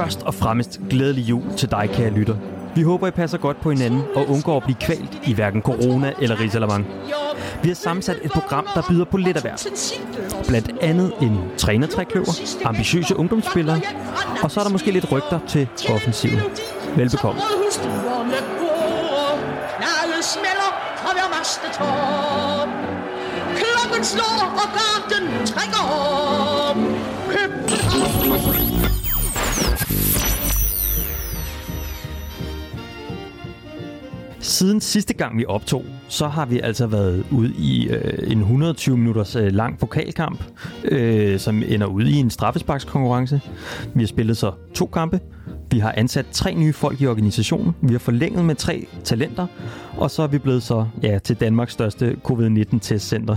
først og fremmest glædelig jul til dig, kære lytter. Vi håber, I passer godt på hinanden og undgår at blive kvalt i hverken corona eller risalamang. Vi har sammensat et program, der byder på lidt af hvert. Blandt andet en trænertrækløver, ambitiøse ungdomsspillere, og så er der måske lidt rygter til offensiven. Velbekomme. Klokken slår, og garden trækker om. Siden sidste gang vi optog, så har vi altså været ude i øh, en 120 minutters øh, lang pokalkamp, øh, som ender ude i en straffesparkskonkurrence. Vi har spillet så to kampe. Vi har ansat tre nye folk i organisationen. Vi har forlænget med tre talenter. Og så er vi blevet så ja, til Danmarks største covid-19-testcenter.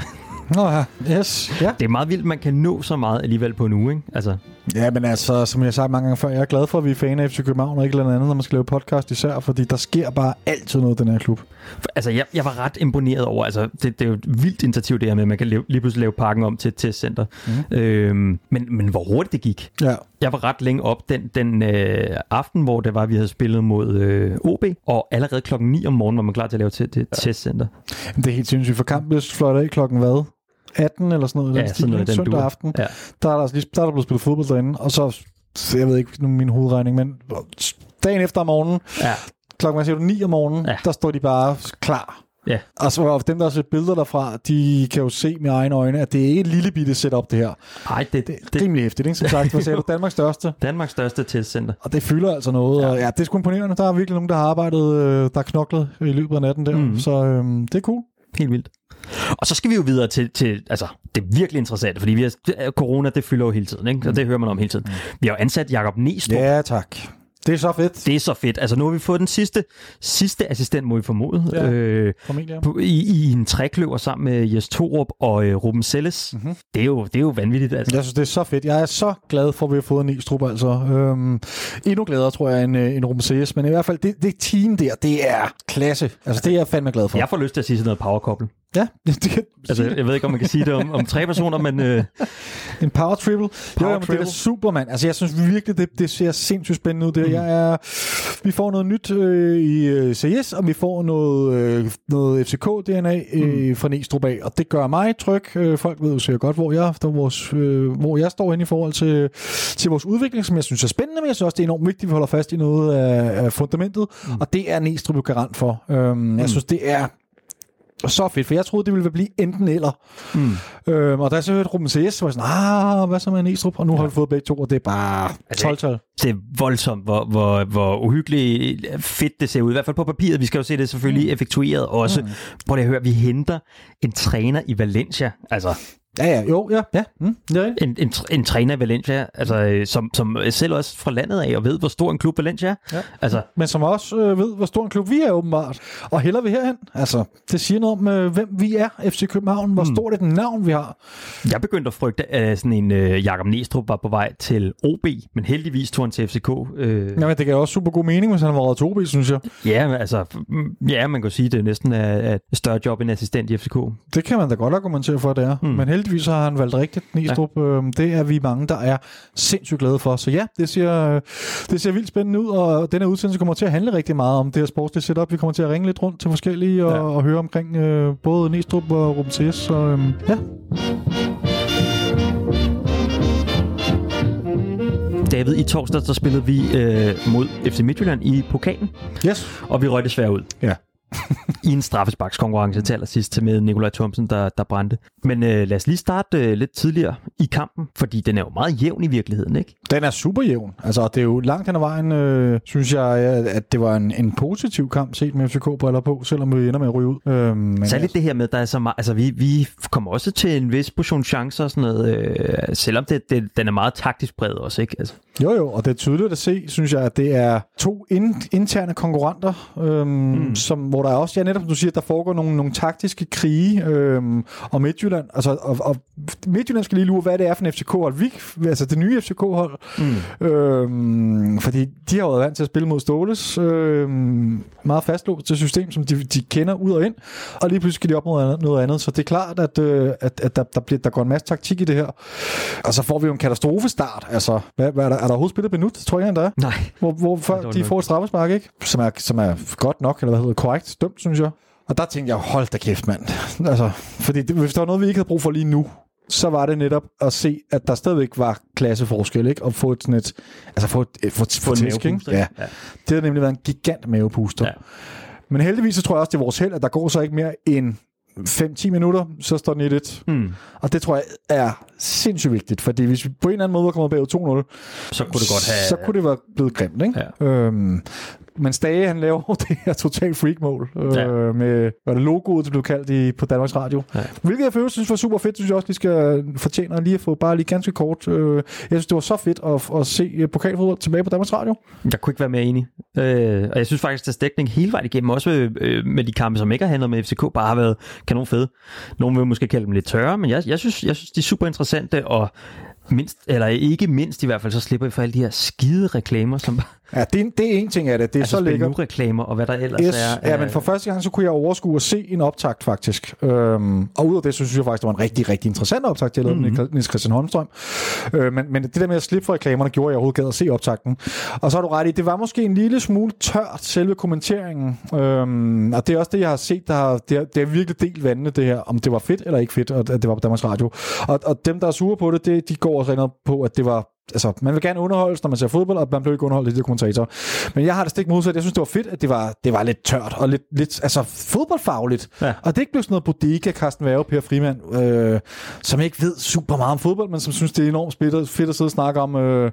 Nå ja, yes. Ja. Det er meget vildt, man kan nå så meget alligevel på en uge, ikke? Altså, ja, men altså, som jeg har sagt mange gange før, jeg er glad for, at vi er fan af FC København og ikke noget andet, når man skal lave podcast især, fordi der sker bare altid noget i den her klub. For, altså, jeg, jeg var ret imponeret over, altså, det, det er jo et vildt initiativ, det her med, at man kan lave, lige pludselig lave parken om til et testcenter. Mm. Øhm, men, men hvor hurtigt det gik. Ja. Jeg var ret længe op den, den øh, aften, hvor det var, vi havde spillet mod øh, OB, og allerede klokken 9 om morgenen var man klar til at lave til det ja. testcenter. Det er helt sindssygt, for kampen fløjt af klokken hvad? 18 eller sådan noget, Ja, den sådan noget den søndag aften. Ja. Der er der, altså lige, der er der blevet spillet fodbold derinde, og så, så jeg ved ikke nu min hovedregning, men dagen efter om morgenen, Ja. klokken hvad siger du, 9 om morgenen, Ja. der står de bare klar. Ja. Og så og dem, der har set billeder derfra, de kan jo se med egne øjne, at det er ikke et lille bitte setup, det her. Ej, det, Det det, er rimelig hæftigt, ikke? Som sagt, hvad sagde du? Danmarks største. Danmarks største testcenter. Og det fylder altså noget. Ja. Og ja, det er sgu imponerende. Der er virkelig nogen, der har arbejdet, øh, der har knoklet i løbet af natten der. Mm. Så øhm, det er cool. Helt vildt. Og så skal vi jo videre til, til altså, det er virkelig interessant, fordi vi har, corona, det fylder jo hele tiden, ikke? Og det hører man om hele tiden. Vi har jo ansat Jakob Næstrup. Ja, tak. Det er så fedt. Det er så fedt. Altså, nu har vi fået den sidste, sidste assistent, må vi formode, Ja. øh, på, i, i en trækløver sammen med Jes Torup og øh, Ruben Selles. Mm-hmm. Det, er jo, det er jo vanvittigt. Altså. Jeg synes, det er så fedt. Jeg er så glad for, at vi har fået en Nistrup, altså. Øhm, endnu gladere, tror jeg, end, øh, end Rumsees. Men i hvert fald, det, det team der, det er klasse. Altså, det er jeg fandme glad for. Jeg får lyst til at sige sådan noget powerkouple. Ja, det, det, Altså, jeg ved ikke, om man kan sige det om, om tre personer, men øh, En power triple. Power jo, men det er da triple. super, mand. Altså, jeg synes virkelig, det, det ser sindssygt spændende ud. Det. Mm. Jeg er, vi får noget nyt øh, i øh, CS, og vi får noget, øh, noget FCK-DNA øh, mm. fra Næstrup af, og det gør mig tryg. Øh, folk ved jo sikkert godt, hvor jeg, der, vores, øh, hvor jeg står hen i forhold til, til vores udvikling, som jeg synes er spændende, men jeg synes også, det er enormt vigtigt, at vi holder fast i noget af, af fundamentet, mm. og det er Næstrup garant for. Øhm, mm. Jeg synes, det er så fedt, for jeg troede, det ville blive enten eller. Mm. Øhm, og da jeg så hørte Ruben CS, så var jeg sådan, ah, hvad så med Næstrup? Og nu ja. har vi fået begge to, og det er bare Altså, 12-tal. det er voldsomt, hvor, hvor, hvor uhyggeligt fedt det ser ud. I hvert fald på papiret. Vi skal jo se det selvfølgelig mm. effektueret også. Mm. Prøv lige at høre, vi henter en træner i Valencia. Altså, Ja, ja, jo, ja, ja. Mm, ja. en, en, tr- en træner i Valencia, altså, øh, som, som selv også fra landet af, og ved, hvor stor en klub Valencia er. Ja. Altså, Men som også øh, ved, hvor stor en klub vi er åbenbart. Og heller vi herhen. Altså, det siger noget om, øh, hvem vi er, FC København. Hvor Mm. stort et navn vi har. jeg begyndte at frygte, at sådan en øh, Jakob Næstrup var på vej til OB, men heldigvis tog han til FCK. Øh, Jamen, det giver også super god mening, hvis han har været Tobi, synes jeg. ja, men altså, mm, ja, man kan sige, at det næsten er, er et større job end assistent i FCK. Det kan man da godt argumentere for, at det er. Mm. Mm. Men heldigvis har han valgt rigtigt, Næstrup. Ja. Øhm, det er vi mange, der er sindssygt glade for. Så ja, det ser, det ser vildt spændende ud, og den her udsendelse kommer til at handle rigtig meget om det her sportslige setup. Vi kommer til at ringe lidt rundt til forskellige og, Ja. og høre omkring øh, både Næstrup og Ruben CS. Så øhm, ja, David, i torsdag så spillede vi øh, mod FC Midtjylland i pokalen, yes. og vi røg desværre ud. Ja. I en straffesparkskonkurrence til allersidst med Nikolaj Thomsen, der, der brændte. Men øh, lad os lige starte øh, lidt tidligere i kampen, fordi den er jo meget jævn i virkeligheden, ikke? Den er super jævn. Altså, det er jo langt hen ad vejen, øh, synes jeg, at det var en, en positiv kamp set med FCK-briller på, selvom vi ender med at ryge ud. Øhm, men Særligt det her med, der er så meget, altså vi, vi kommer også til en vis portion chancer og sådan noget, øh, selvom det, det, den er meget taktisk bred også, ikke? Altså, Jo, jo, og det er tydeligt at se, synes jeg, at det er to in, interne konkurrenter, øhm, mm. som, hvor der også, ja, netop du siger, der foregår nogle, nogle taktiske krige øhm, og Midtjylland. Altså, og, og Midtjylland skal lige lure, hvad det er for en FCK-hold. Vi, altså det nye FCK-hold. Mm. Øhm, fordi de har været vant til at spille mod Ståles øhm, meget fastlåst til system, som de, de kender ud og ind. Og lige pludselig skal de op mod noget andet. Så det er klart, at, øh, at, at der, der, bliver, der går en masse taktik i det her. Og så får vi jo en katastrofestart. Altså, hvad, hvad er, der, er der overhovedet spillet et minut, tror jeg, der er? Nej. Hvor, hvor før de får et straffespark, ikke? Som er, som er godt nok, eller hvad hedder korrekt dømt, synes jeg. Og der tænkte jeg, hold da kæft, mand. Altså, fordi det, hvis der var noget, vi ikke havde brug for lige nu, så var det netop at se, at der stadigvæk var klasseforskel, ikke? Og få et sådan et, altså få et, få, få, få tæsk, ikke? Ja. ja. Det har nemlig været en gigant mavepuster. Ja. Men heldigvis så tror jeg også, det er vores held, at der går så ikke mere end 5-10 minutter, så står den 1-1. Mm. Og det tror jeg er sindssygt vigtigt, fordi hvis vi på en eller anden måde var kommet bag 2-0, så kunne det godt have... Så kunne det være blevet grimt, ikke? Ja. Øhm, men Stage, han laver det her total freak-mål øh, ja. med, hvad det logoet, det blev kaldt i, på Danmarks Radio. Ja. Hvilket jeg følte, synes var super fedt, synes jeg også, lige skal fortjene lige at få bare lige ganske kort. Øh, jeg synes, det var så fedt at, at se pokalfodbold tilbage på Danmarks Radio. Jeg kunne ikke være mere enig. Øh, og jeg synes faktisk, at dækning hele vejen igennem, også med, øh, med de kampe, som ikke har handlet med FCK, bare har været kanon fede. Nogle vil måske kalde dem lidt tørre, men jeg, jeg, synes, jeg synes, de er super interessante, og mindst, eller ikke mindst i hvert fald, så slipper vi for alle de her skide reklamer, som Ja, det, det er en ting af det. Det er altså så lækkert. reklamer og hvad der ellers yes, er. Ja, men for første gang, så kunne jeg overskue at se en optakt, faktisk. Øhm, og ud af det, så synes jeg faktisk, det var en rigtig, rigtig interessant optakt, jeg lavede mm-hmm. Niels Christian Holmstrøm. Øh, men, men det der med at slippe for reklamerne, gjorde jeg overhovedet gad at se optakten. Og så har du ret i, det var måske en lille smule tørt, selve kommenteringen. Øhm, og det er også det, jeg har set, der har, det, er, det er virkelig delt vandene, det her, om det var fedt eller ikke fedt, at det var på Danmarks Radio. Og, og dem, der er sure på det, det de går også på, at det var altså, man vil gerne underholdes, når man ser fodbold, og man bliver ikke underholdt i det kommentator. Men jeg har det stik modsat. Jeg synes, det var fedt, at det var, det var lidt tørt og lidt, lidt altså, fodboldfagligt. Ja. Og det ikke blev sådan noget bodega, Carsten Værge, Per Frimand, øh, som ikke ved super meget om fodbold, men som synes, det er enormt fedt, fedt at sidde og snakke om, øh,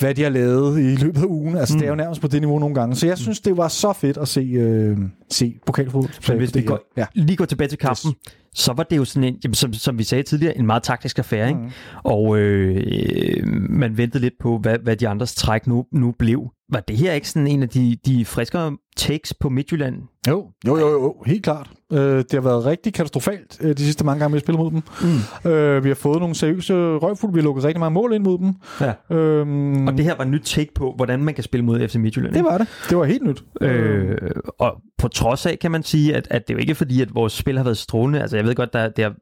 hvad de har lavet i løbet af ugen. Altså, mm. det er jo nærmest på det niveau nogle gange. Så jeg synes, det var så fedt at se, øh, se pokalfodbold. Men hvis vi går, ja. lige går tilbage til kampen, yes så var det jo sådan en, jamen, som, som vi sagde tidligere, en meget taktisk affære, ikke? Mm. Og øh, man ventede lidt på, hvad, hvad de andres træk nu, nu blev. Var det her ikke sådan en af de, de friskere takes på Midtjylland? Jo, jo, jo, jo helt klart. Øh, det har været rigtig katastrofalt øh, de sidste mange gange, vi har spillet mod dem. Mm. Øh, vi har fået nogle seriøse røgfulde, vi har lukket rigtig mange mål ind mod dem. Ja. Øhm, og det her var et nyt take på, hvordan man kan spille mod FC Midtjylland. Det var det. Det var helt nyt. Øh, og på trods af, kan man sige, at, at det er jo ikke fordi, at vores spil har været strålende. Altså jeg ved godt, der, det har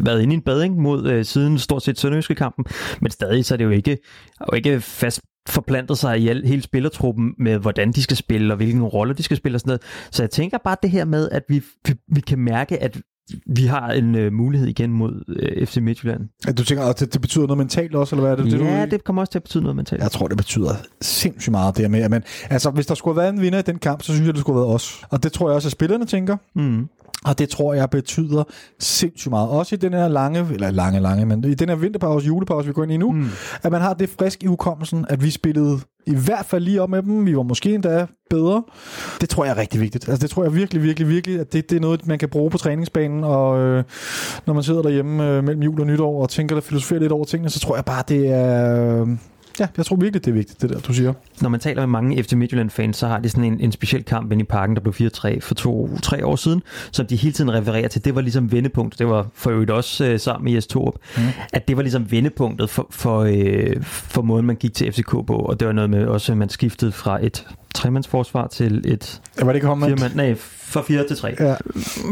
været inde i en bading mod øh, siden stort set Sønderjyske kampen, men stadig så er det jo ikke, jo ikke fast forplantet sig i hele spillertruppen med, hvordan de skal spille, og hvilken rolle de skal spille og sådan noget. Så jeg tænker bare det her med, at vi, vi, vi kan mærke, at vi har en uh, mulighed igen mod øh, FC Midtjylland. Ja, du tænker, at det, det betyder noget mentalt også, eller hvad er det? Ja, det, du... det kommer også til at betyde noget mentalt. Jeg tror, det betyder sindssygt meget det med. Men altså, hvis der skulle have været en vinder i den kamp, så synes jeg, det skulle have været os. Og det tror jeg også, at spillerne tænker. Mm. Og det tror jeg betyder sindssygt meget. Også i den her lange, eller lange, lange, men i den her vinterpause, julepause, vi går ind i nu, mm. at man har det frisk i hukommelsen, at vi spillede i hvert fald lige op med dem. Vi var måske endda bedre. Det tror jeg er rigtig vigtigt. Altså det tror jeg virkelig, virkelig, virkelig, at det, det er noget, man kan bruge på træningsbanen, og øh, når man sidder derhjemme øh, mellem jul og nytår og tænker der filosoferer lidt over tingene, så tror jeg bare, det er... Øh, Ja, jeg tror virkelig, det er vigtigt, det der, du siger. Når man taler med mange FC Midtjylland-fans, så har de sådan en, en speciel kamp inde i parken, der blev 4-3 for to-tre år siden, som de hele tiden refererer til. Det var ligesom vendepunkt. Det var for øvrigt også øh, sammen med Jes Torup. Mm. At det var ligesom vendepunktet for, for, øh, for måden, man gik til FCK på. Og det var noget med også, at man skiftede fra et tremandsforsvar til et... Ja, var det ikke firemand, Nej, fra 4 til 3. Ja.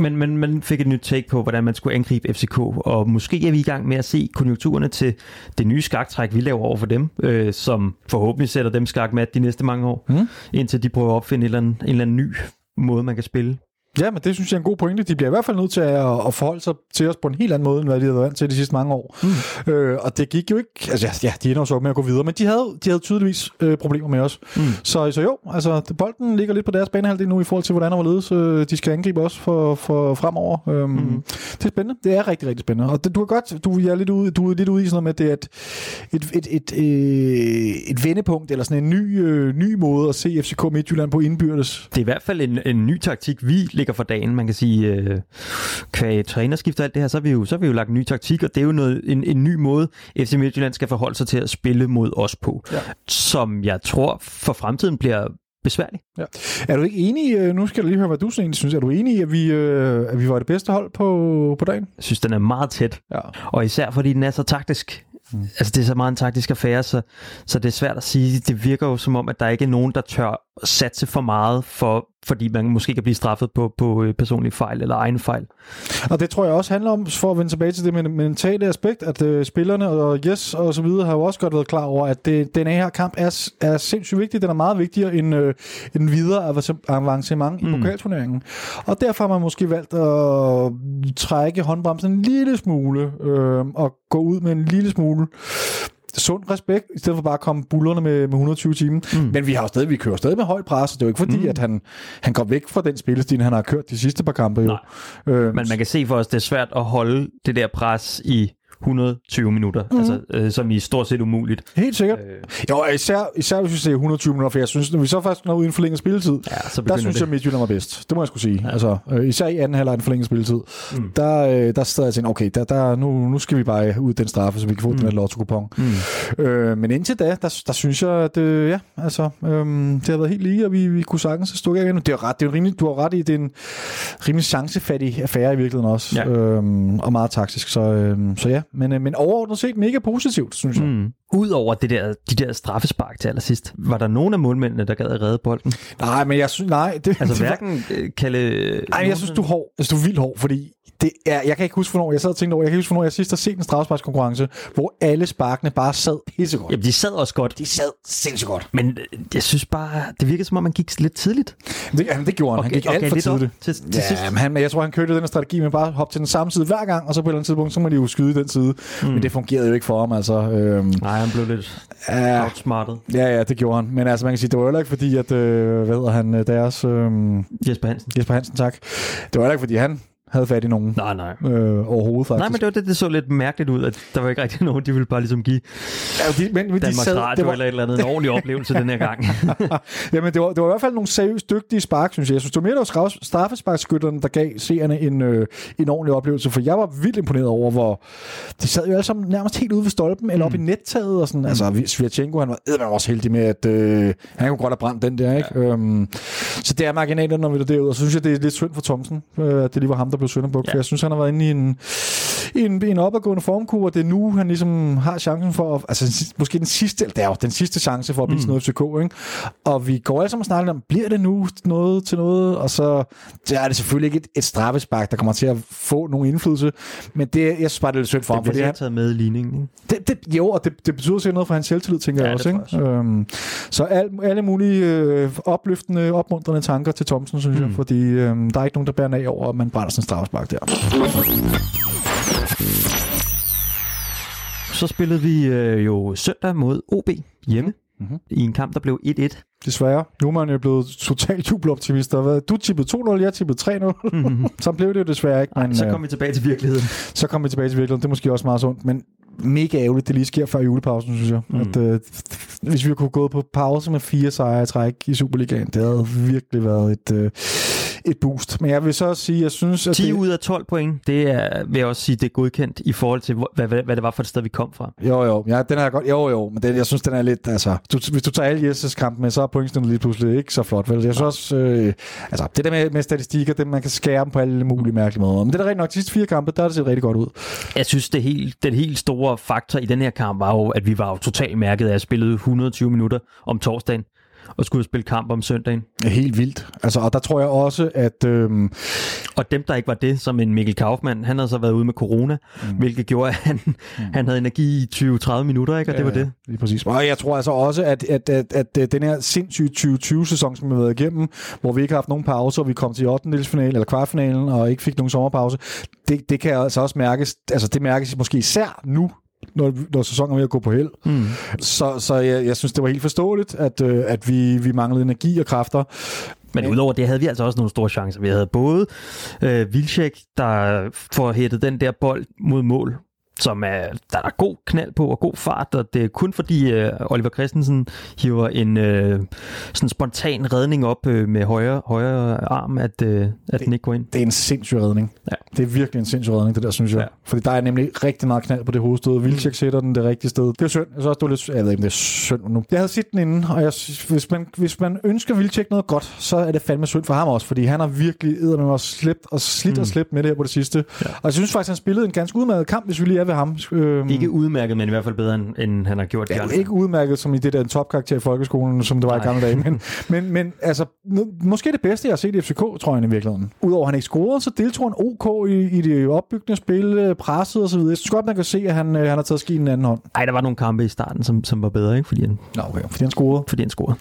Men, men man fik et nyt take på, hvordan man skulle angribe FCK, og måske er vi i gang med at se konjunkturerne til det nye skaktræk, vi laver over for dem, øh, som forhåbentlig sætter dem skak med de næste mange år, mm. indtil de prøver at opfinde en eller, anden, en eller anden ny måde, man kan spille Ja, men det synes jeg er en god pointe. De bliver i hvert fald nødt til at, at forholde sig til os på en helt anden måde, end hvad de har været vant til de sidste mange år. Mm. Øh, og det gik jo ikke... Altså ja, de ender så med at gå videre, men de havde, de havde tydeligvis øh, problemer med os. Mm. Så, så jo, altså bolden ligger lidt på deres banehalvdel nu i forhold til, hvordan og hvorledes øh, de skal angribe os for, for fremover. Øhm, mm. Det er spændende. Det er rigtig, rigtig spændende. Og det, du er godt... Du er lidt ude, du er lidt ude i sådan noget med, det er et, et, et, et, et, et vendepunkt, eller sådan en ny, øh, ny måde at se FCK Midtjylland på indbyrdes. Det er i hvert fald en, en ny taktik, vi ligger for dagen. Man kan sige, øh, kvæg trænerskift og alt det her, så har vi jo, så har vi jo lagt en ny taktik, og det er jo noget, en, en ny måde, FC Midtjylland skal forholde sig til at spille mod os på, ja. som jeg tror for fremtiden bliver besværlig. Ja. Er du ikke enig, øh, nu skal jeg lige høre, hvad du egentlig synes, er du enig i, at vi, øh, at vi var det bedste hold på, på dagen? Jeg synes, den er meget tæt. Ja. Og især fordi den er så taktisk. Mm. Altså det er så meget en taktisk affære, så, så det er svært at sige. Det virker jo som om, at der ikke er nogen, der tør satse for meget, for, fordi man måske kan blive straffet på, på øh, personlige fejl eller egen fejl. Og det tror jeg også handler om, for at vende tilbage til det med mentale aspekt, at øh, spillerne og Yes og så videre har jo også godt været klar over, at det, den her kamp er, er sindssygt vigtig. Den er meget vigtigere end, øh, end videre avancement mm. i pokalturneringen. Og derfor har man måske valgt at trække håndbremsen en lille smule øh, og gå ud med en lille smule sund respekt, i stedet for bare at komme bullerne med, med 120 timer. Mm. Men vi har jo stadig, vi kører stadig med høj pres, og det er jo ikke fordi, mm. at han, han går væk fra den spillestil, han har kørt de sidste par kampe. Jo. Øh, Men man kan se for os, det er svært at holde det der pres i 120 minutter, mm. altså, øh, som i stort set umuligt. Helt sikkert. Øh. Jo, især, især hvis vi ser 120 minutter, for jeg synes, når vi så først når uden forlænget spilletid, ja, så der synes det. jeg, Midtjylland var bedst. Det må jeg skulle sige. Ja. Altså, øh, især i anden halvleg en forlænget spilletid, mm. der, øh, der sad jeg tænkte, okay, der, der, nu, nu skal vi bare ud den straffe, så vi kan få mm. den her lotto-kupon. Mm. Øh, men indtil da, der, der synes jeg, at øh, ja, altså, øh, det har været helt lige, og vi, vi kunne sagtens stå igen. Det er ret, det er rimelig, du har ret i, det er en rimelig chancefattig affære i virkeligheden også, ja. øh, og meget taktisk. Så, øh, så ja, men, øh, men over overordnet set mega positivt, synes jeg. Mm. Udover det der, de der straffespark til allersidst, var der nogen af målmændene, der gad at redde bolden? Nej, men jeg synes, nej. Det, altså hverken øh, Kalle... Nej, jeg synes, du er hård. Synes, du er vildt hård, fordi det er, jeg kan ikke huske, hvornår jeg sad og tænkte over, jeg kan ikke huske, hvornår jeg sidst har set en straffesparkskonkurrence, hvor alle sparkene bare sad pissegodt. Jamen, de sad også godt. De sad sindssygt godt. Men øh, jeg synes bare, det virkede som om, man gik lidt tidligt. Det, jamen, det gjorde han. Han gik okay, alt for tidligt. Til, til ja, sidst. Men, han, men jeg tror, han kørte den strategi med bare hoppe til den samme side hver gang, og så på et eller andet tidspunkt, så må de jo skyde den side. Mm. Men det fungerede jo ikke for ham, altså. Øhm, Nej, han blev lidt ja, outsmartet. Ja, ja, det gjorde han. Men altså, man kan sige, det var jo ikke fordi, at, øh, hvad hedder han, øh, deres... Øh, Jesper Hansen. Jesper Hansen, tak. Det var ikke fordi, han havde fat i nogen. Nej, nej. Øh, overhovedet faktisk. Nej, men det var det, det så lidt mærkeligt ud, at der var ikke rigtig nogen, de ville bare ligesom give ja, de, men, men Danmarks de sad, Radio det var... eller et eller andet en ordentlig oplevelse den her gang. Jamen, det var, det var i hvert fald nogle seriøst dygtige spark, synes jeg. Jeg synes, det var mere, der var straffesparkskytterne, der gav seerne en, øh, en ordentlig oplevelse, for jeg var vildt imponeret over, hvor de sad jo alle sammen nærmest helt ude ved stolpen, eller mm. oppe i nettaget, og sådan. Mm. Altså, Svirchenko, han var, var også heldig med, at øh, han kunne godt have brændt den der, ikke? Ja. Øhm, så det er marginalerne, når vi er derude, og så synes jeg, det er lidt synd for Thomsen, øh, at det lige var ham, der blev Sønderbuk, ja. for jeg synes, han har været inde i en, en, en opadgående formkur, og det er nu, han ligesom har chancen for, at, altså måske den sidste, det er jo den sidste chance for at blive mm. noget FCK, ikke? Og vi går alle sammen og snakker om, bliver det nu noget til noget? Og så det er det selvfølgelig ikke et, et straffespark, der kommer til at få nogen indflydelse, men det, jeg synes bare, det er lidt synd for det ham. Det bliver taget med i ligningen, det, det, Jo, og det, det betyder sikkert noget for hans selvtillid, tænker ja, jeg også. Ikke? Også. Øhm, så al, alle mulige øh, opløftende, opmuntrende tanker til Thomsen, synes mm. jeg, fordi øh, der er ikke nogen, der bærer af over, at man brænder sådan en straffespark der. Så spillede vi øh, jo søndag mod OB hjemme mm-hmm. i en kamp, der blev 1-1. Desværre. Nu er man jo blevet totalt jubeloptimist. Du tippede 2-0, jeg tippede 3-0. Mm-hmm. så blev det jo desværre ikke. Men, Ej, så kom øh, vi tilbage til virkeligheden. Så kom vi tilbage til virkeligheden. Det er måske også meget sundt. Men mega ærgerligt, det lige sker før julepausen, synes jeg. Mm. At, øh, hvis vi kunne gå på pause med fire sejre i træk i Superligaen, det havde virkelig været et... Øh, et boost. Men jeg vil så også sige, jeg synes... At 10 det... ud af 12 point, det er, vil jeg også sige, det er godkendt i forhold til, hvad, hvad, hvad det var for et sted, vi kom fra. Jo, jo. Ja, den er godt. Jo, jo. Men den, jeg synes, den er lidt... Altså, du, hvis du tager alle Jesses kamp med, så er pointsnittet lige pludselig ikke så flot. Vel? Jeg synes også... Øh, altså, det der med, med statistikker, det, man kan skære dem på alle mulige mærkelige måder. Men det er da rigtig nok. De sidste fire kampe, der er det set rigtig godt ud. Jeg synes, det helt, den helt store faktor i den her kamp var jo, at vi var jo totalt mærket af at spille 120 minutter om torsdagen og skulle spille kamp om søndagen. Helt vildt. Altså, og der tror jeg også, at... Øhm... Og dem, der ikke var det, som en Mikkel Kaufmann, han havde så været ude med corona, mm. hvilket gjorde, at han, mm. han havde energi i 20-30 minutter, ikke? og ja, det var det. Lige præcis. Og jeg tror altså også, at, at, at, at, at den her sindssyge 2020-sæson, som vi har været igennem, hvor vi ikke har haft nogen pause, og vi kom til 8. eller kvartfinalen, og ikke fik nogen sommerpause, det, det kan altså også mærkes, altså det mærkes måske især nu, når, når sæsonen er ved at gå på held. Mm. Så, så jeg, jeg synes, det var helt forståeligt, at, øh, at vi, vi manglede energi og kræfter. Men udover det havde vi altså også nogle store chancer. Vi havde både øh, Vilcek, der får hættet den der bold mod mål som er, der er god knald på og god fart, og det er kun fordi øh, Oliver Christensen hiver en øh, sådan spontan redning op øh, med højre, højre arm, at, øh, at det, den ikke går ind. Det er en sindssyg redning. Ja. Det er virkelig en sindssyg redning, det der, synes jeg. Ja. Fordi der er nemlig rigtig meget knald på det hovedstød. Vilcek sætter den det rigtige sted. Det er synd. Jeg, så også, det var lidt, jeg ved ikke, det er synd nu. Jeg havde set den inden, og jeg, hvis, man, hvis man ønsker Vilcek noget godt, så er det fandme synd for ham også, fordi han har virkelig med også slæbt og slidt mm. og slæbt med det her på det sidste. Ja. Og jeg synes faktisk, han spillede en ganske udmærket kamp, hvis vi lige er ved ham. Øhm, Ikke udmærket, men i hvert fald bedre, end, end han har gjort. Ja, ikke udmærket som i det der topkarakter i folkeskolen, som det var Nej. i gamle dage. Men, men, men altså, måske det bedste, jeg har set i FCK, tror jeg i virkeligheden. Udover at han ikke scorede, så deltog han OK i, i det opbyggende spil, øh, presset og så videre. Jeg synes godt, man kan se, at han, øh, han har taget skien den anden hånd. Ej, der var nogle kampe i starten, som, som var bedre, ikke? Fordi han, Nå, okay. Fordi han scorede. fordi han scorede.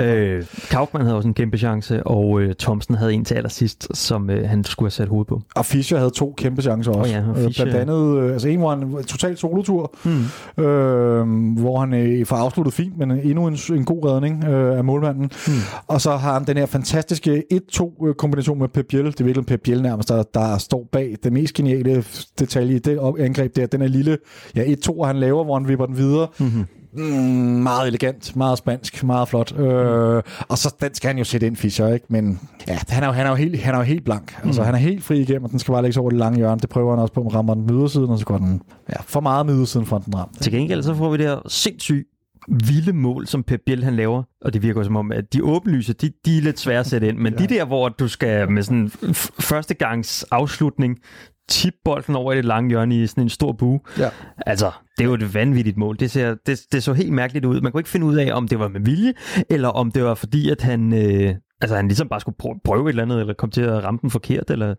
Øh, Kaufmann havde også en kæmpe chance, og øh, Thomsen havde en til allersidst, som øh, han skulle have sat hovedet på. Og Fischer havde to kæmpe chancer også. Åh ja, og Øh, Fischer- Blandt andet, øh, altså en, hvor han totalt solotur, Hmm. øh, hvor han øh, får afsluttet fint, men endnu en, en god redning øh, af målmanden. Hmm. Og så har han den her fantastiske 1-2 kombination med Pep Biel. Det er virkelig Pep Biel nærmest, der, der står bag det mest geniale detalje i det angreb der. Den er lille, ja 1-2, han laver, hvor han vipper den videre. Mm-hmm. Mm, meget elegant, meget spansk, meget flot. Øh, og så den skal han jo sætte ind, Fischer, ikke? Men ja, han er jo, han er jo, helt, han er jo helt blank. Altså, han er helt fri igennem, og den skal bare lægge sig over det lange hjørne. Det prøver han også på, at rammer den med ydersiden, og så går den ja, for meget med ydersiden, for den ramt. Til gengæld så får vi det her sindssygt vilde mål, som Pep Biel han laver, og det virker som om, at de åbenlyse, de, de er lidt svære at sætte ind, men ja. de der, hvor du skal med sådan f- førstegangs afslutning, tip bolden over i det lange hjørne i sådan en stor bue. Ja. Altså, det er jo et vanvittigt mål. Det, ser, det, det så helt mærkeligt ud. Man kunne ikke finde ud af, om det var med vilje, eller om det var fordi, at han, øh, altså, han ligesom bare skulle prø- prøve et eller andet, eller kom til at ramme den forkert. Eller...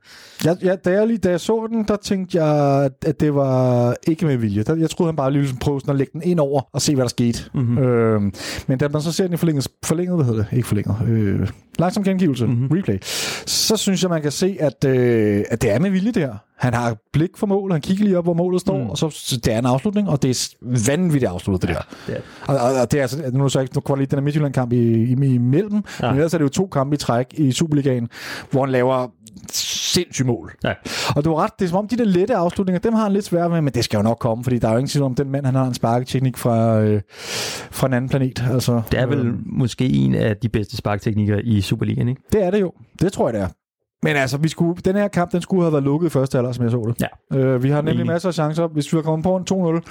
Ja, ja, da, jeg lige, da jeg så den, der tænkte jeg, at det var ikke med vilje. Der, jeg troede, han bare lige ligesom prøvede sådan at lægge den ind over og se, hvad der skete. Mhm. Mm-hmm. Øhm, men da man så ser den i forlænget, forlænget hvad hedder det? Ikke forlænget. Øh, langsom gengivelse, Mhm. mm-hmm. replay. Så synes jeg, man kan se, at, øh, at det er med vilje der. Han har blik for mål, han kigger lige op, hvor målet står, Mm. og så så det er en afslutning, og det er vanvittigt afsluttet, det der. Det er. Og, og, og det er altså, nu er så ikke, nu kommer lige den her Midtjylland-kamp i, i, imellem, Ja. ja. men ellers er det jo to kampe i træk i Superligaen, hvor han laver sindssygt mål. Ja. Og du har ret, det er som om de der lette afslutninger, dem har han lidt svært med, men det skal jo nok komme, fordi der er jo ingen tvivl om, den mand, han har en sparketeknik fra, øh, fra en anden planet. Altså, Det er vel øh, måske en af de bedste sparkteknikker i Superligaen, ikke? det er det jo. Det tror jeg, det er. Men altså, vi skulle, den her kamp, den skulle have været lukket i første halvleg, som jeg så det. Ja. Øh, vi har nemlig Enig. masser af chancer. Hvis vi var kommet på en 2-0,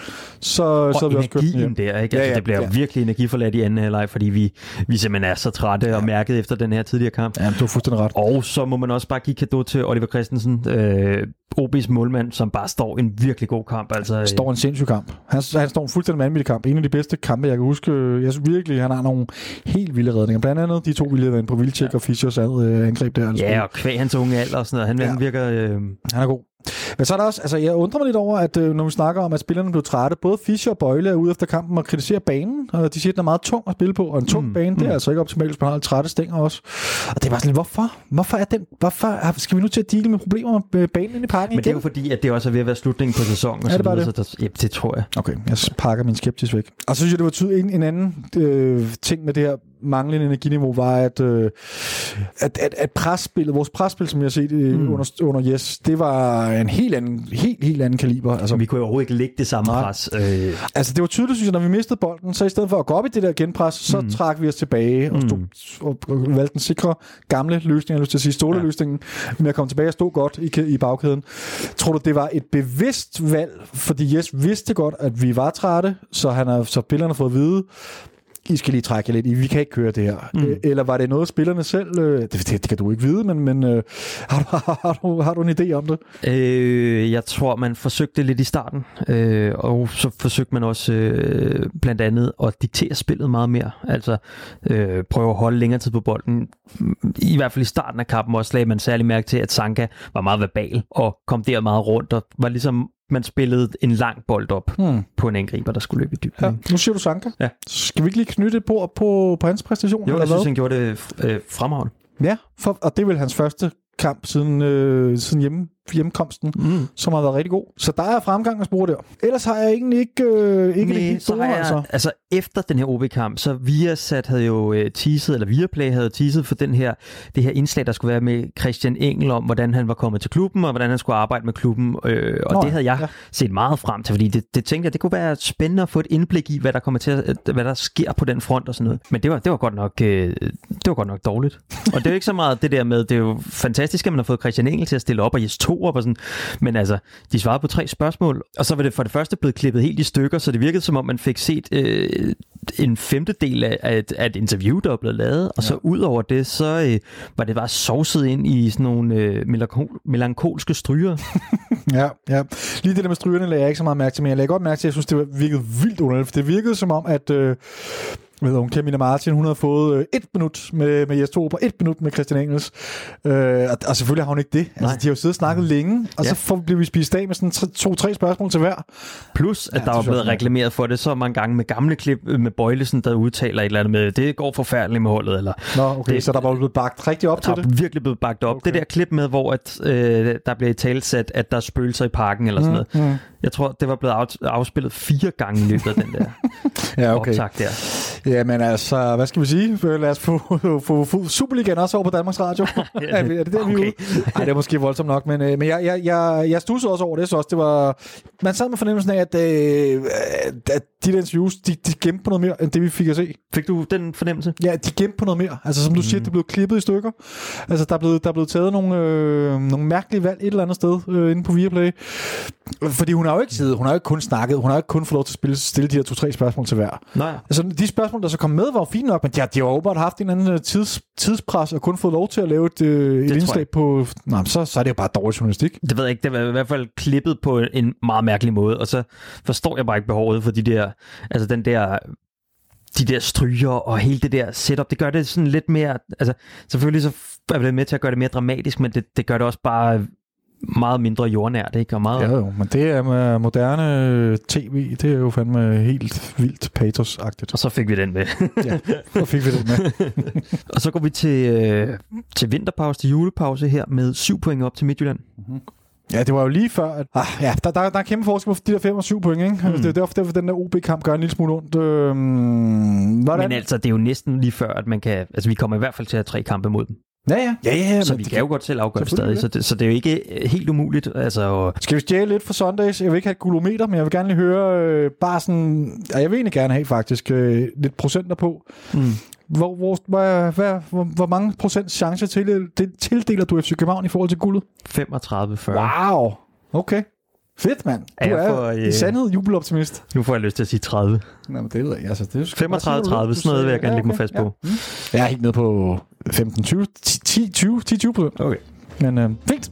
så, så Og havde vi også købt den der, ikke? Ja, Altså, ja, det bliver ja. virkelig energiforladt i anden halvleg, fordi vi, vi simpelthen er så trætte ja. og mærket efter den her tidligere kamp. Ja, du har fuldstændig ret. Og så må man også bare give kado til Oliver Christensen, øh, OB's målmand, som bare står en virkelig god kamp. Altså, øh, står en sindssyg kamp. Han, han står en fuldstændig vanvittig kamp. En af de bedste kampe, jeg kan huske. Jeg synes virkelig, han har nogle helt vilde redninger. Blandt andet de to, vi inde på, Vilcek ja. og Fischers øh, angreb der. Altså, Ja, og kvæg hans unge alder og sådan noget. Han, ja. Han virker... Øh, Han er god. Men så er der også, altså jeg undrer mig lidt over, at øh, når vi snakker om, at spillerne blev trætte, både Fischer og Bøjle er ude efter kampen og kritiserer banen, og de siger, at den er meget tung at spille på, og en tung Mm, bane, det er mm. altså ikke optimalt, hvis man har trætte stænger også. Og det er bare sådan lidt, hvorfor? Hvorfor er den, hvorfor skal vi nu til at deale med problemer med banen inde i parken men det er igen? jo fordi, at det også er ved at være slutningen på sæsonen. Og Er det så bare videre, det? Så der, ja, det tror jeg. Okay, jeg pakker min skeptis væk. Og så synes jeg, det var tydeligt, en, en anden øh, ting med det her manglende energiniveau, var, at, øh, at, at, at presspillet, vores presspil, som jeg har set øh, Mm. mm. under, under Yes, det var en helt anden, helt, helt anden kaliber. Altså, Så vi kunne jo overhovedet ikke lægge det samme Nej. pres. Øh, Altså, det var tydeligt, synes jeg, når vi mistede bolden, så i stedet for at gå op i det der genpres, så Mm. mm. trak vi os tilbage og, stod, og, og valgte den sikre gamle løsning, jeg lyst til at sige ståleløsningen, med at komme tilbage og stå godt i, i bagkæden. Tror du, det var et bevidst valg, fordi Jes vidste godt, at vi var trætte, så, han har, så spillerne har fået at vide, I skal lige trække lidt i, vi kan ikke køre det her. Mm. Mm. Eller var det noget, spillerne selv, øh, det, det, det kan du ikke vide, men, men øh, har, du, har, du, har du en idé om det? Øh, jeg tror, man forsøgte lidt i starten, øh, og så forsøgte man også øh, blandt andet at diktere spillet meget mere. Altså øh, prøve at holde længere tid på bolden. I hvert fald i starten af kampen også lagde man særlig mærke til, at Sanka var meget verbal og kom der meget rundt og var ligesom man spillede en lang bold op Hmm. på en angriber, der skulle løbe i dybden. Ja. Nu siger du Sanka. Ja. Skal vi ikke lige knytte et bord på, på hans præstation? Jo, eller jeg synes, han gjorde det øh, fremragende. Ja, for, og det er vel hans første kamp siden, øh, siden hjemme hjemkomsten, mm. som har været rigtig god. Så der er fremgang at spore der. Ellers har jeg egentlig ikke, øh, ikke Nej, det helt så store, jeg, altså. altså. efter den her OB-kamp, så Viasat havde jo øh, teaset, eller Viaplay havde teaset for den her, det her indslag, der skulle være med Christian Engel om, hvordan han var kommet til klubben, og hvordan han skulle arbejde med klubben. Øh, og Nå, det havde jeg ja. ja. set meget frem til, fordi det, det tænkte jeg, det kunne være spændende at få et indblik i, hvad der kommer til at, hvad der sker på den front og sådan noget. Men det var, det var godt nok, øh, det var godt nok dårligt. Og det er jo ikke så meget det der med, det er jo fantastisk, at man har fået Christian Engel til at stille op og Jes Torup og sådan, men altså, de svarede på tre spørgsmål, og så var det for det første blevet klippet helt i stykker, så det virkede som om, man fik set øh, en femtedel af, et, af et interview, der var blevet lavet, og så ud over det, så øh, var det bare sovset ind i sådan nogle øh, melankol, melankolske stryger. Ja, ja. Lige det der med strygerne lagde jeg ikke så meget mærke til, men jeg lagde godt mærke til, at jeg synes, det virkede vildt underligt. For det virkede som om, at øh, hvad hedder hun, Camilla Martin, hun havde fået øh, et minut med, med Jes Torup og et minut med Christian Engels. Øh, og, og selvfølgelig har hun ikke det. Altså, de har jo siddet og snakket længe, og Ja. så får, bliver vi spist af med sådan tre- to-tre spørgsmål til hver. Plus, at Ja, der var blevet reklameret for det så mange gange med gamle klip øh, med Bøjlesen, der udtaler et eller andet med, det går forfærdeligt med holdet, eller Nå, okay, det, så der var blevet bagt rigtig op der til er det. virkelig blevet bagt op. Okay. Det der klip med, hvor at, øh, der bliver i talsat, at der er spøgelser i parken eller sådan noget. Mm. Jeg tror, det var blevet af, afspillet fire gange i løbet af den der Ja, okay. optag der. Jamen altså, hvad skal vi sige? Lad os få, få, få Superligaen også over på Danmarks Radio. vi- er det der, vi er Okay. ude? Ej, det er måske voldsomt nok, men, øh, men jeg, jeg, jeg, jeg stussede også over det, så også det var... Man sad med fornemmelsen af, at, øh, at de der interviews, de, de gemte på noget mere, end det vi fik at se. Fik du den fornemmelse? Ja, de gemte på noget mere. Altså, som du mm. siger, det blevet klippet i stykker. Altså, der er blevet, der er blevet taget nogle, øh, nogle mærkelige valg et eller andet sted øh, inde på Viaplay. Fordi hun har jo ikke siddet, hun har jo ikke kun snakket, hun har jo ikke kun fået lov til at spille, stille de her to-tre spørgsmål til hver. Nå ja. Altså, de spørgsmål, der så kom med, var jo fine nok, men de har, de har åbenbart haft en anden øh, tids, tidspres og kun fået lov til at lave et, øh, et indslag på... Nej, så, så er det jo bare dårlig journalistik. Det ved jeg ikke, det var i hvert fald klippet på en meget mærkelig måde, og så forstår jeg bare ikke behovet for de der, altså den der de der stryger og hele det der setup, det gør det sådan lidt mere, altså selvfølgelig så er det med til at gøre det mere dramatisk, men det, det gør det også bare meget mindre jordnært, ikke? Og meget, Ja, jo, men det er med moderne øh, tv, det er jo fandme helt vildt patos-agtigt. Og så fik vi den med. Ja, så fik vi det med. og så går vi til, øh, til vinterpause, til julepause her med syv point op til Midtjylland. Ja, det var jo lige før, at ah, ja, der, der, der er kæmpe forskel på de der 5 og 7 point, ikke? Mm. Det er derfor, derfor, den der OB-kamp gør en lille smule ondt. Øhm, hvordan? Men altså, det er jo næsten lige før, at man kan... Altså, vi kommer i hvert fald til at have tre kampe mod dem. Ja, ja. ja, ja, ja Så men vi kan jo godt selv afgøre det stadig. Så det, så det er jo ikke øh, helt umuligt. Altså, og, Skal vi stjæle lidt for Sundays? Jeg vil ikke have et gulometer, men jeg vil gerne lige høre øh, bare sådan... Ja, jeg vil egentlig gerne have faktisk øh, lidt procenter på. mm. Hvor, hvor, hvad, hvad, hvor, hvor mange procent chance til, det, tildeler du FC København i forhold til guldet? 35-40. Wow! Okay. Fedt, mand. Du Er er for, i øh, sandhed jubeloptimist. Nu får jeg lyst til at sige 30. Nå, men det ved jeg. Altså, det 35-30, sådan noget vil jeg gerne lægge mig fast på. Ja. Jeg er helt nede på 15, 20, 10, 20, 10, 20 procent. Okay. Men øh, fint.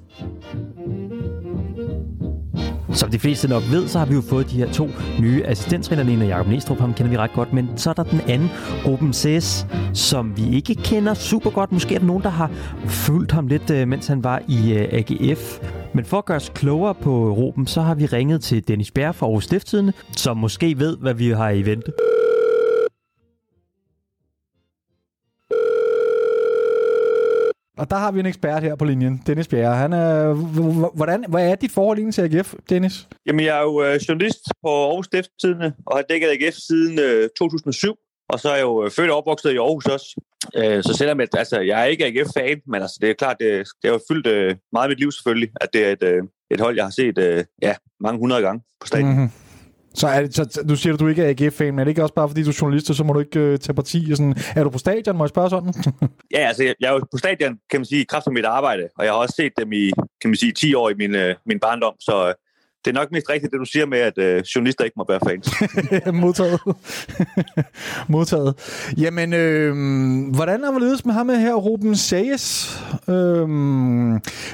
Som de fleste nok ved, så har vi jo fået de her to nye assistenttræner, Lena Jakob Næstrup, ham kender vi ret godt, men så er der den anden, Ruben Sæs, som vi ikke kender super godt. Måske er der nogen, der har fulgt ham lidt, øh, mens han var i øh, AGF. Men for at gøre os klogere på Ruben, så har vi ringet til Dennis Bjerg fra Aarhus Stifttidende, som måske ved, hvad vi har i vente. Og der har vi en ekspert her på linjen, Dennis Bjerre. Han er, hvordan, hvad er dit forhold egentlig til AGF, Dennis? Jamen, jeg er jo øh, journalist på Aarhus Stifttidende, og har dækket AGF siden øh, 2007. Og så er jeg jo øh, født og opvokset i Aarhus også. Øh, så selvom at, altså, jeg er ikke AGF-fan, men altså, det er klart, det, det har jo fyldt øh, meget af mit liv selvfølgelig, at det er et, øh, et hold, jeg har set øh, ja, mange hundrede gange på stadion. Mm. Mm-hmm. Så, er det, så du siger, at du ikke er AGF-fan, men er det ikke også bare, fordi du er journalist, så må du ikke øh, tage parti? Sådan. Er du på stadion, må jeg spørge sådan? Ja, altså, jeg, jeg er jo på stadion, kan man sige, i kraft af mit arbejde, og jeg har også set dem i, kan man sige, 10 år i min, øh, min barndom, så øh, det er nok mest rigtigt, det du siger med, at øh, journalister ikke må være fans. Modtaget. Modtaget. Jamen, øh, hvordan har vi ledes med ham med her, Ruben Sages? Øh,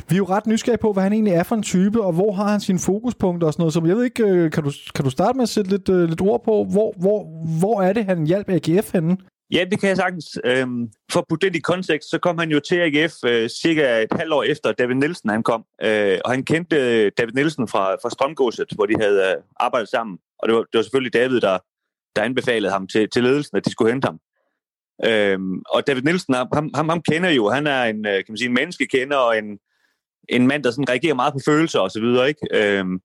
vi er jo ret nysgerrige på, hvad han egentlig er for en type, og hvor har han sine fokuspunkter og sådan noget. Så jeg ved ikke, øh, kan du, kan du starte med at sætte lidt, øh, lidt ord på, hvor, hvor, hvor er det, han hjalp AGF henne? Ja, det kan jeg sagtens. Øhm, for at putte det i kontekst, så kom han jo til AGF øh, cirka et halvt år efter David Nielsen han kom. Øh, og han kendte øh, David Nielsen fra, fra Strømgåset, hvor de havde øh, arbejdet sammen. Og det var, det var selvfølgelig David, der, der anbefalede ham til, til ledelsen, at de skulle hente ham. Øhm, og David Nielsen, ham, ham, ham kender jo. Han er en, øh, kan man sige, en menneskekender og en, en mand, der sådan reagerer meget på følelser og så videre, ikke? Øhm,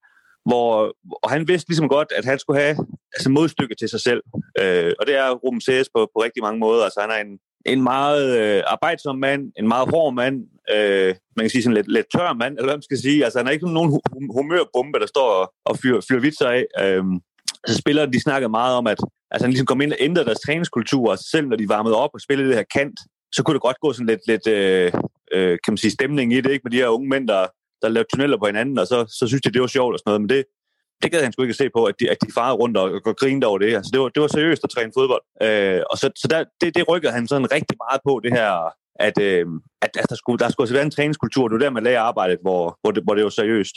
hvor, og han vidste ligesom godt, at han skulle have altså modstykke til sig selv. Øh, og det er Ruben Sæs på, på rigtig mange måder. Altså han er en, en meget øh, arbejdsom mand, en meget hård mand, øh, man kan sige sådan lidt, lidt tør mand, eller hvad man skal sige. Altså han er ikke nogen humørbombe, der står og, og fyrer, fyr vitser af. Øh, så spillerne, de snakkede meget om, at altså, han ligesom kom ind og ændrede deres træningskultur, og selv når de varmede op og spillede det her kant, så kunne det godt gå sådan lidt, lidt øh, øh, kan man sige, stemning i det, ikke? Med de her unge mænd, der, der lavede tunneller på hinanden, og så, så synes de, det var sjovt og sådan noget. Men det, det gad han sgu ikke at se på, at de, at de farede rundt og, og grinede over det. Altså, det, var, det var seriøst at træne fodbold. Øh, og så, så der, det, det rykkede han sådan rigtig meget på, det her, at, øh, at, at der, skulle, der skulle være en træningskultur. Det var der, man lagde arbejdet, hvor, hvor, det, hvor det var seriøst.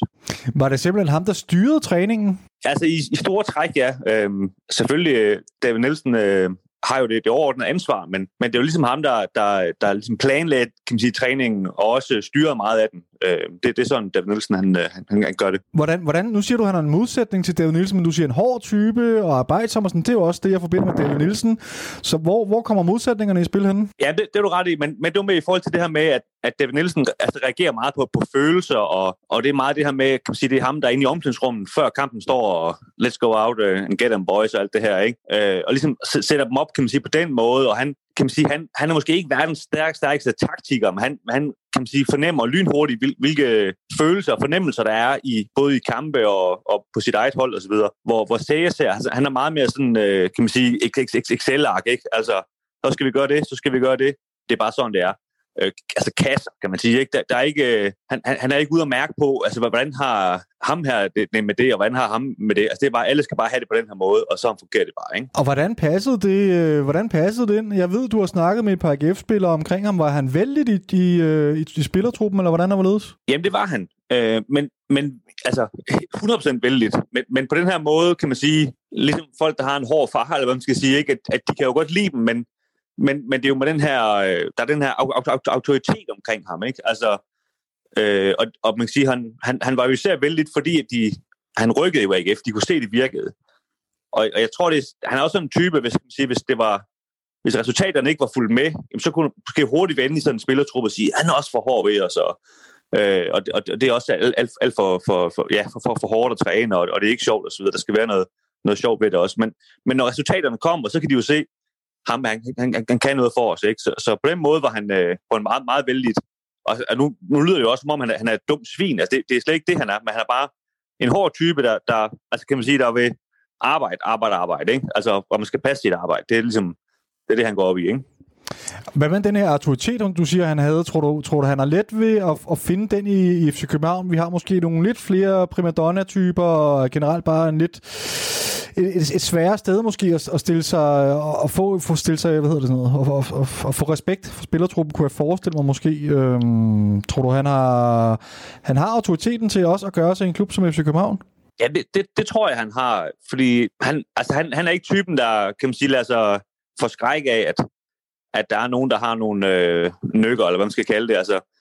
Var det simpelthen ham, der styrede træningen? Altså i, i store træk, ja. Øh, selvfølgelig, David Nielsen øh, har jo det, det overordnede ansvar, men, men det er jo ligesom ham, der, der, der ligesom planlagde kan man sige, træningen og også styrer meget af den. Øh, det, det er sådan, David Nielsen han, øh, han, han gør det. Hvordan, hvordan, nu siger du, at han har en modsætning til David Nielsen, men du siger en hård type og arbejdsom og sådan. Det er jo også det, jeg forbinder med David Nielsen. Så hvor, hvor kommer modsætningerne i spil henne? Ja, det, det er du ret i, men, men det var med i forhold til det her med, at, at David Nielsen altså, reagerer meget på, på følelser, og, og det er meget det her med, kan man sige, det er ham, der er inde i omklædningsrummet, før kampen står og let's go out uh, and get them boys og alt det her, ikke? Uh, og ligesom sætter dem op, kan man sige, på den måde, og han, kan man sige, han, han er måske ikke verdens stærk, stærkeste taktiker, men han, han kan man sige, fornemmer lynhurtigt, hvilke følelser og fornemmelser der er i både i kampe og, og på sit eget hold osv. Hvor, hvor Sayers her, altså, han er meget mere sådan, øh, kan man sige, Excel-ark, ikke? Altså, så skal vi gøre det, så skal vi gøre det. Det er bare sådan, det er øh, altså kasser, kan man sige. Ikke? Der, der er ikke, øh, han, han er ikke ude at mærke på, altså, hvordan har ham her det, med det, og hvordan har ham med det. Altså, det er bare, alle skal bare have det på den her måde, og så fungerer det bare. Ikke? Og hvordan passede det, øh, hvordan passede det ind? Jeg ved, du har snakket med et par AGF-spillere omkring ham. Var han vældig i, i, øh, i, i spillertruppen, eller hvordan var det? Jamen, det var han. Øh, men, men altså, 100% vældigt. Men, men på den her måde, kan man sige, ligesom folk, der har en hård far, eller hvad man skal sige, ikke? At, at de kan jo godt lide dem, men men, men det er jo med den her, øh, der er den her autoritet omkring ham, ikke? Altså, øh, og, og man kan sige, han, han, han var jo især vældig, fordi at de, han rykkede jo AGF, de kunne se, det virkede. Og, og jeg tror, det, han er også sådan en type, hvis, man siger, hvis det var, hvis resultaterne ikke var fuldt med, jamen, så kunne måske hurtigt vende i sådan en spillertruppe og sige, han er også for hård ved os, og, øh, og, og det er også alt, alt, alt for, for, for, ja, for, for, for hårdt at træne, og, og det er ikke sjovt osv., der skal være noget, noget sjovt ved det også. Men, men når resultaterne kommer, så kan de jo se, ham, han, han, han kan noget for os. Ikke? Så, så på den måde var han øh, på en meget, meget vældig. Og, og nu, nu lyder det jo også, som om han er, han er et dumt svin. Altså, det, det er slet ikke det, han er, men han er bare en hård type, der, der altså kan man sige, der vil arbejde, arbejde, arbejde. Ikke? Altså, hvor man skal passe sit arbejde. Det er ligesom, det er det, han går op i. Ikke? Hvad med den her autoritet, du siger, han havde? Tror du, tror du han er let ved at, at finde den i, i FC København? Vi har måske nogle lidt flere primadonna-typer, og generelt bare en lidt et, et, et sværere sted måske at, at stille sig øh, og få, få stille sig, hvad hedder det sådan noget, og, og, og, og få respekt for spillertruppen, kunne jeg forestille mig måske. Øhm, tror du, han har, han har autoriteten til også at gøre sig i en klub som FC København? Ja, det, det, det tror jeg, han har. Fordi han, altså, han, han er ikke typen, der kan man sige, lader sig forskrække af, at, at der er nogen, der har nogle øh, nykker, eller hvad man skal kalde det. Altså,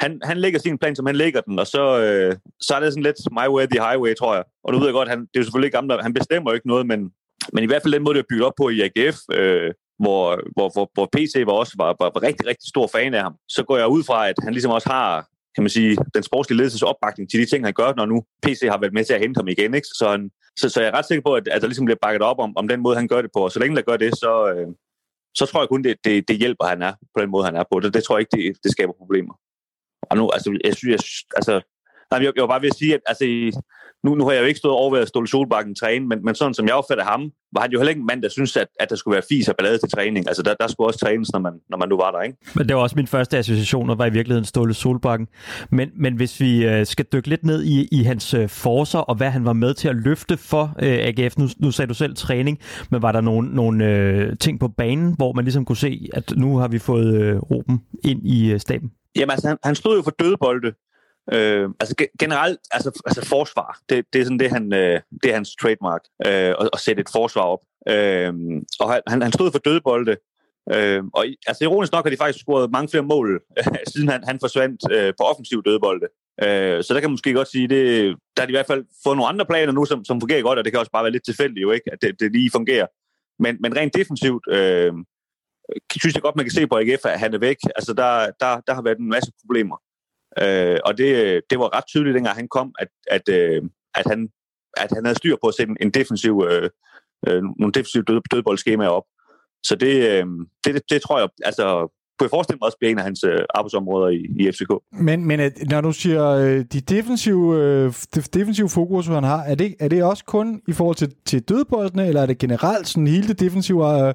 han, han lægger sin plan, som han lægger den, og så, øh, så er det sådan lidt my way, the highway, tror jeg. Og nu ved jeg godt, han, det er jo selvfølgelig ikke han bestemmer jo ikke noget, men, men i hvert fald den måde, det er bygget op på i AGF, øh, hvor, hvor, hvor, hvor PC var også var, var, var rigtig, rigtig stor fan af ham, så går jeg ud fra, at han ligesom også har kan man sige, den sportslige ledelses opbakning til de ting, han gør, når nu PC har været med til at hente ham igen. Ikke? Så, han, så, så jeg er ret sikker på, at, at der ligesom bliver bakket op om, om den måde, han gør det på. Og så længe der gør det, så, øh, så tror jeg kun, det, det, det hjælper, han er på den måde, han er på. Det, det tror jeg ikke, det, det skaber problemer. Og nu, altså, jeg synes, jeg, altså, nej, jeg, jeg var bare ved at sige, at altså, nu, nu har jeg jo ikke stået over ved at Ståle Solbakken træne, men, men sådan som jeg opfatter ham, var han jo heller ikke en mand, der synes, at, at der skulle være fis og ballade til træning. Altså, der, der skulle også trænes, når man, når man nu var der, ikke? Men det var også min første association, og var i virkeligheden Ståle Solbakken. Men, men hvis vi øh, skal dykke lidt ned i, i hans øh, forser, og hvad han var med til at løfte for øh, AGF, nu, nu sagde du selv træning, men var der nogle, nogle øh, ting på banen, hvor man ligesom kunne se, at nu har vi fået øh, Ruben ind i øh, staben? Jamen altså, han, han stod jo for dødbolde. Øh, altså generelt, altså, altså forsvar, det, det er sådan det, han, øh, det er hans trademark, øh, at, at sætte et forsvar op. Øh, og han, han stod for dødbolde, øh, og altså ironisk nok har de faktisk scoret mange flere mål, øh, siden han, han forsvandt øh, på offensiv dødbolde. Øh, så der kan man måske godt sige, det, der har de i hvert fald fået nogle andre planer nu, som, som fungerer godt, og det kan også bare være lidt tilfældigt jo ikke, at det, det lige fungerer. Men, men rent defensivt, øh, synes jeg godt, man kan se på AGF, at han er væk. Altså, der, der, der har været en masse problemer. Øh, og det, det var ret tydeligt, dengang han kom, at, at, øh, at, han, at han havde styr på at sætte en, en defensiv, øh, øh, nogle defensive død, dødboldskemaer op. Så det, øh, det, det, det tror jeg, altså kunne jeg forestille mig også bliver en af hans øh, arbejdsområder i, i FCK. Men, men at, når du siger øh, de defensive, øh, defensive fokus, han har, er det, er det også kun i forhold til, til dødboldene, eller er det generelt sådan hele det defensive øh,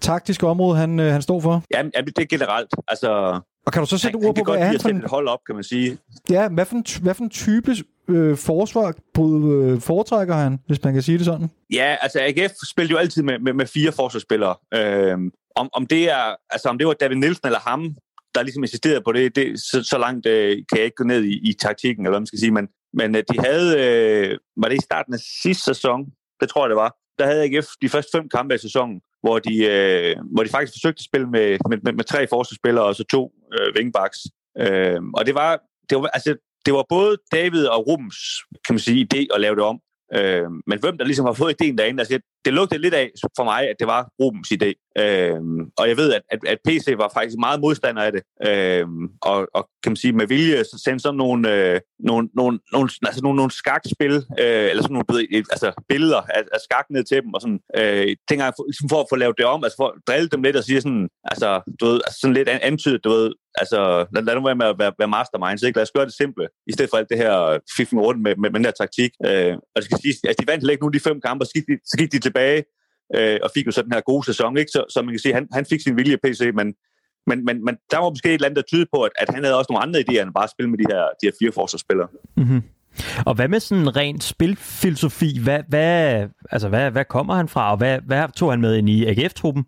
taktiske område, han, øh, han står for? Ja, det er generelt. Altså, og kan du så sætte han, ord på, hvad er han for en... hold op, kan man sige. Ja, hvad for en, hvad for en type øh, forsvar øh, foretrækker han, hvis man kan sige det sådan? Ja, altså AGF spiller jo altid med, med, med fire forsvarsspillere. Øh, om, om, det er, altså, om det var David Nielsen eller ham, der ligesom insisterede på det, det så, så langt øh, kan jeg ikke gå ned i, i taktikken, eller hvad man skal sige, men, men øh, de havde, øh, var det i starten af sidste sæson, det tror jeg det var, der havde AGF de første fem kampe i sæsonen, hvor de, øh, hvor de faktisk forsøgte at spille med, med, med, med tre forsvarsspillere og så to øh, wingbacks. Øh, og det var, det var, altså, det var både David og Rums, kan man sige, idé at lave det om. Øh, men hvem der ligesom har fået idéen derinde, altså det lugtede lidt af for mig, at det var Rubens idé. Øhm, og jeg ved, at, at, at PC var faktisk meget modstander af det. Øhm, og, og kan man sige, med vilje så sendte sådan nogle, øh, nogle, nogle, nogle, altså nogle, nogle skakspil, øh, eller sådan nogle altså billeder af, af skak ned til dem, og sådan, øh, tænker jeg, for, ligesom for at få lavet det om, altså for at drille dem lidt og sige sådan, altså, du ved, altså sådan lidt antydet, du ved, altså, lad, lad nu være med at være, være masterminds, ikke? Lad os gøre det simple, i stedet for alt det her fiffen rundt med, med, med den her taktik. Øh, og det skal sige, altså, de vandt ikke nu de fem kampe, og så gik de, så gik de tilbage øh, og fik jo så den her gode sæson, ikke? Så, så man kan sige, han, han fik sin vilje PC, men, men, men, men der var måske et eller andet, der tyder på, at, at han havde også nogle andre idéer, end bare at spille med de her, de her fire forsvarsspillere. Mm-hmm. Og hvad med sådan en ren spilfilosofi? Hvad, hvad, altså hvad, hvad kommer han fra, og hvad, hvad tog han med ind i AGF-truppen?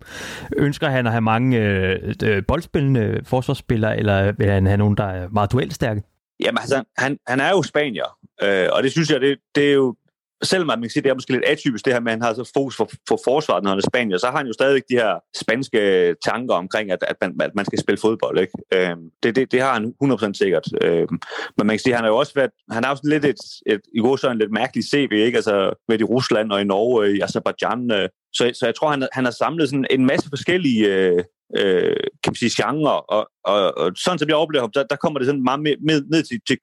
Ønsker han at have mange øh, øh, boldspillende forsvarsspillere, eller vil han have nogen, der er meget duelstærke? Jamen altså, han, han er jo spanier, øh, og det synes jeg, det, det er jo selvom man kan sige, det er måske lidt atypisk det her med, at han har så fokus for, for forsvaret, når han er spanier, så har han jo stadigvæk de her spanske tanker omkring, at, at, man, at man skal spille fodbold. Ikke? Øhm, det, det, det har han 100% sikkert. Øhm, men man kan sige, han har jo også været, han har også lidt et, et, i går så en lidt mærkelig CV, ikke? Altså, med i Rusland og i Norge, i Azerbaijan. Øh, så, så jeg tror, han, han har samlet sådan en masse forskellige øh, øh, kan man sige, genre, og, og, og sådan som jeg oplever ham, der, der kommer det sådan meget med, med, ned til, til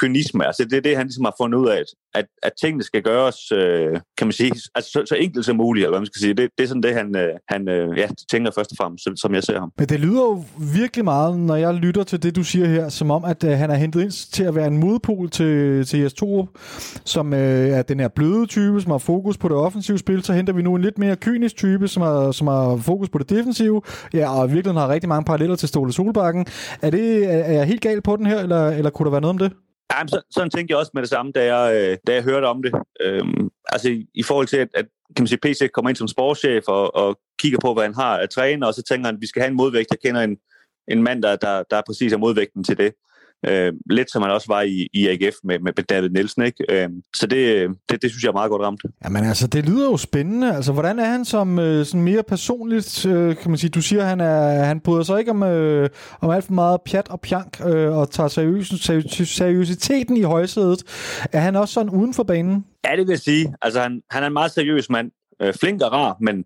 kynisme. Altså det er det, han ligesom har fundet ud af, at, at tingene skal gøres, øh, kan man sige, altså så, så enkelt som muligt, eller hvad man skal sige. Det, det er sådan det, han, øh, han øh, ja, tænker først og fremmest, som jeg ser ham. Men det lyder jo virkelig meget, når jeg lytter til det, du siger her, som om, at øh, han er hentet ind til at være en modpol til, til Jes Torup, som øh, er den her bløde type, som har fokus på det offensive spil. Så henter vi nu en lidt mere kynisk type, som har, som har fokus på det defensive. Ja, og i virkeligheden har rigtig mange paralleller til Ståle Solbakken. Er, det, er jeg helt gal på den her, eller, eller kunne der være noget om det? Ja, så, sådan tænkte jeg også med det samme, da jeg, øh, da jeg hørte om det. Øhm, altså i, i forhold til, at, at kan man sige, PC kommer ind som sportschef og, og kigger på, hvad han har at træne, og så tænker han, at vi skal have en modvægt. Jeg kender en, en mand, der, der, der er præcis er modvægten til det. Øh, lidt som han også var i, i AGF med, med David Nielsen. Ikke? Øh, så det, det, det synes jeg er meget godt ramt. Jamen altså, det lyder jo spændende. Altså, hvordan er han som øh, sådan mere personligt, øh, kan man sige, du siger, han er han bryder sig ikke om, øh, om alt for meget pjat og pjank, øh, og tager seriøs, seriøs, seriøsiteten i højsædet. Er han også sådan uden for banen? Ja, det vil jeg sige. Altså, han, han er en meget seriøs mand. Øh, flink og rar, men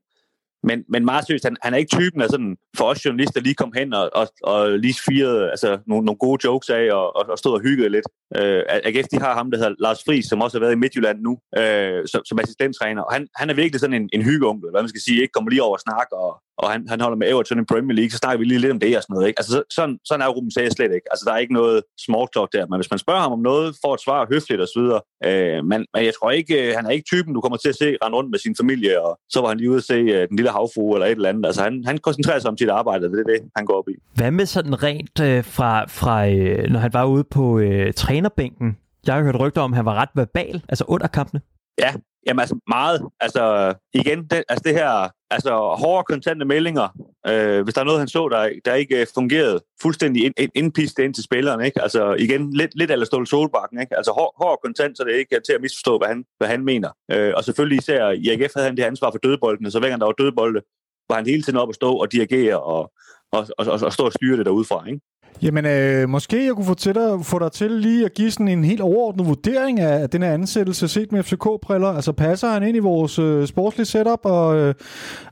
men, men meget seriøst, han, han er ikke typen af sådan, for os journalister lige kom hen og, og, og lige firede altså, nogle, nogle gode jokes af og, og, og stod og hyggede lidt. Øh, AGF, de har ham, der hedder Lars Friis, som også har været i Midtjylland nu, øh, som, som assistenttræner. Og han, han er virkelig sådan en, en hyggeonkel, hvad man skal sige, ikke kommer lige over og snakke, og, og han, han holder med Everton i Premier League, så snakker vi lige lidt om det og sådan noget. Ikke? Altså, sådan, sådan er Ruben Sager slet ikke. Altså, der er ikke noget small talk der, men hvis man spørger ham om noget, får et svar høfligt og så videre. Øh, men, men jeg tror ikke, øh, han er ikke typen, du kommer til at se rende rundt med sin familie, og så var han lige ude at se uh, den lille havfrue eller et eller andet. Altså, han, han koncentrerer sig om sit arbejde, det er det, han går op i. Hvad med sådan rent øh, fra, fra øh, når han var ude på øh, trænerbænken? Jeg har hørt rygter om, at han var ret verbal, altså under kampene. Ja, Jamen altså meget. Altså igen, det, altså det her altså hårde kontante meldinger. Øh, hvis der er noget, han så, der, der ikke øh, fungerede fuldstændig ind, ind, ind til spilleren. Ikke? Altså igen, lidt, lidt eller Ståle Solbakken. Ikke? Altså hård, hård kontant, så det er ikke til at misforstå, hvad han, hvad han mener. Øh, og selvfølgelig især i AGF havde han det ansvar for dødboldene, så hver gang der var dødbolde, var han hele tiden op at stå og dirigere og, og, og, og, og stå og styre det derudfra. Ikke? Jamen, øh, måske jeg kunne få, til dig, få dig til lige at give sådan en helt overordnet vurdering af den her ansættelse set med FCK-briller. Altså, passer han ind i vores øh, sportslige setup, og, øh,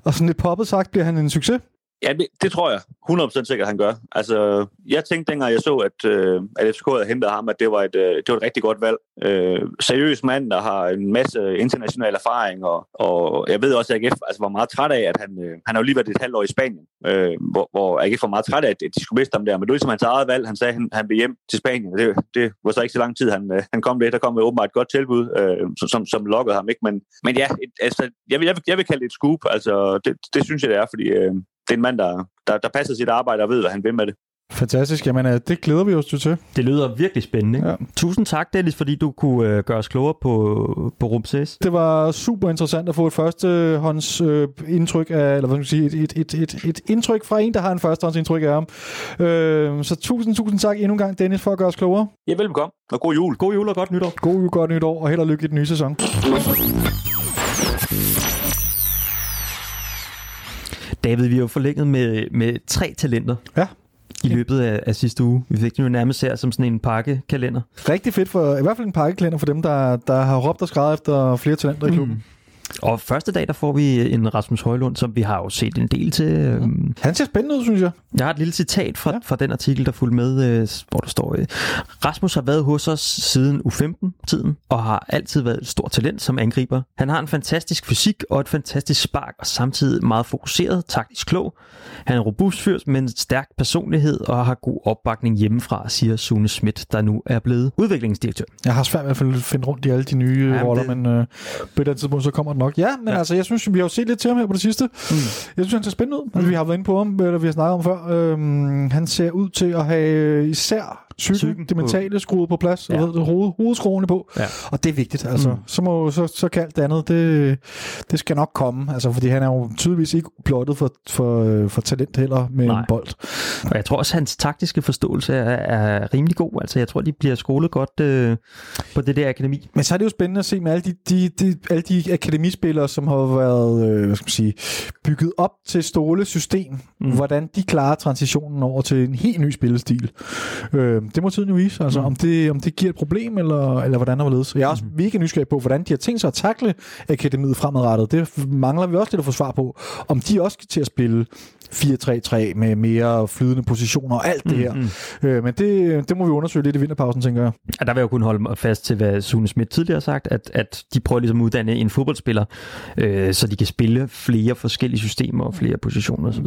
og sådan lidt poppet sagt, bliver han en succes? Ja, det, det tror jeg 100% sikkert, han gør. Altså, jeg tænkte dengang, jeg så, at, øh, at FCK havde hentet ham, at det var et, øh, det var et rigtig godt valg. Øh, seriøs mand, der har en masse international erfaring, og, og jeg ved også, at AGF altså, var meget træt af, at han, øh, han har jo lige været et halvt år i Spanien, øh, hvor, hvor AGF var meget træt af, at de skulle miste ham der. Men det var ligesom hans eget valg. Han sagde, at han, han blev hjem til Spanien. Det, det var så ikke så lang tid, han, øh, han kom det. Der kom med åbenbart et godt tilbud, øh, som, som, som lokkede ham. ikke. Men, men ja, et, altså, jeg, vil, jeg, vil, jeg vil kalde det et scoop. Altså, det, det synes jeg, det er, fordi øh, det er en mand, der, der, der passer sit arbejde og ved, hvad han vil med det. Fantastisk. Jamen, øh, det glæder vi os til. Det lyder virkelig spændende. Ikke? Ja. Tusind tak, Dennis, fordi du kunne øh, gøre os klogere på, på Rum CS. Det var super interessant at få et førstehånds øh, indtryk af, eller hvad skal man sige, et, et, et, et, et indtryk fra en, der har en førstehånds indtryk af ham. Øh, så tusind, tusind tak endnu en gang, Dennis, for at gøre os klogere. Ja, velbekomme, og god jul. God jul og godt nytår. God jul, godt nytår, og held og lykke i den nye sæson. David, vi har jo forlænget med, med tre talenter Ja. I løbet af, af sidste uge. Vi fik den jo nærmest her som sådan en pakkekalender. Rigtig fedt for, i hvert fald en pakkekalender for dem, der, der har råbt og skrevet efter flere talenter i klubben. Mm. Og første dag, der får vi en Rasmus Højlund, som vi har jo set en del til. Øhm, Han ser spændende ud, synes jeg. Jeg har et lille citat fra, Ja. fra den artikel, der fulgte med, øh, hvor der står, øh, Rasmus har været hos os siden U15-tiden, og har altid været et stort talent som angriber. Han har en fantastisk fysik og et fantastisk spark, og samtidig meget fokuseret, taktisk klog. Han er en robust fyr med en stærk personlighed, og har god opbakning hjemmefra, siger Sune Schmidt, der nu er blevet udviklingsdirektør. Jeg har svært ved at finde rundt i alle de nye Jamen, roller, det- men øh, på et eller andet tidspunkt, så kommer det nok. Ja, men ja. Altså, jeg synes, vi har jo set lidt til ham her på det sidste. Mm. Jeg synes, han ser spændende ud. Altså, vi har været inde på ham, eller vi har snakket om før. Øhm, han ser ud til at have øh, især psyken, Psyken det på- mentale skruet på plads, ja. Og hoved, hovedskruerne på. Ja. Og det er vigtigt. Altså, mm. så, må, så, så kan alt det andet, det, det skal nok komme. Altså, fordi han er jo tydeligvis ikke plottet for, for, øh, for talent heller med Nej. en bold. Og jeg tror også, at hans taktiske forståelse er, er rimelig god. Altså, jeg tror, de bliver skolet godt øh, på det der akademi. Men så er det jo spændende at se med alle de, de, de, alle de akademispillere, som har været øh, hvad skal man sige, bygget op til Ståles system. Mm. hvordan de klarer transitionen over til en helt ny spillestil. Øh, det må tiden jo vise, altså, mm. om, det, om det giver et problem, eller, eller hvordan der ledes. Jeg er også mm. mega nysgerrig på, hvordan de har tænkt sig at takle akademiet fremadrettet. Det mangler vi også lidt at få svar på. Om de også skal til at spille 4-3-3 med mere flydende positioner og alt det her. Mm. Øh, men det, det må vi undersøge lidt i vinterpausen, tænker jeg. Ja, der vil jeg jo kun holde mig fast til, hvad Sune Schmidt tidligere har sagt, at, at de prøver ligesom at uddanne en fodboldspiller, øh, så de kan spille flere forskellige systemer og flere positioner osv.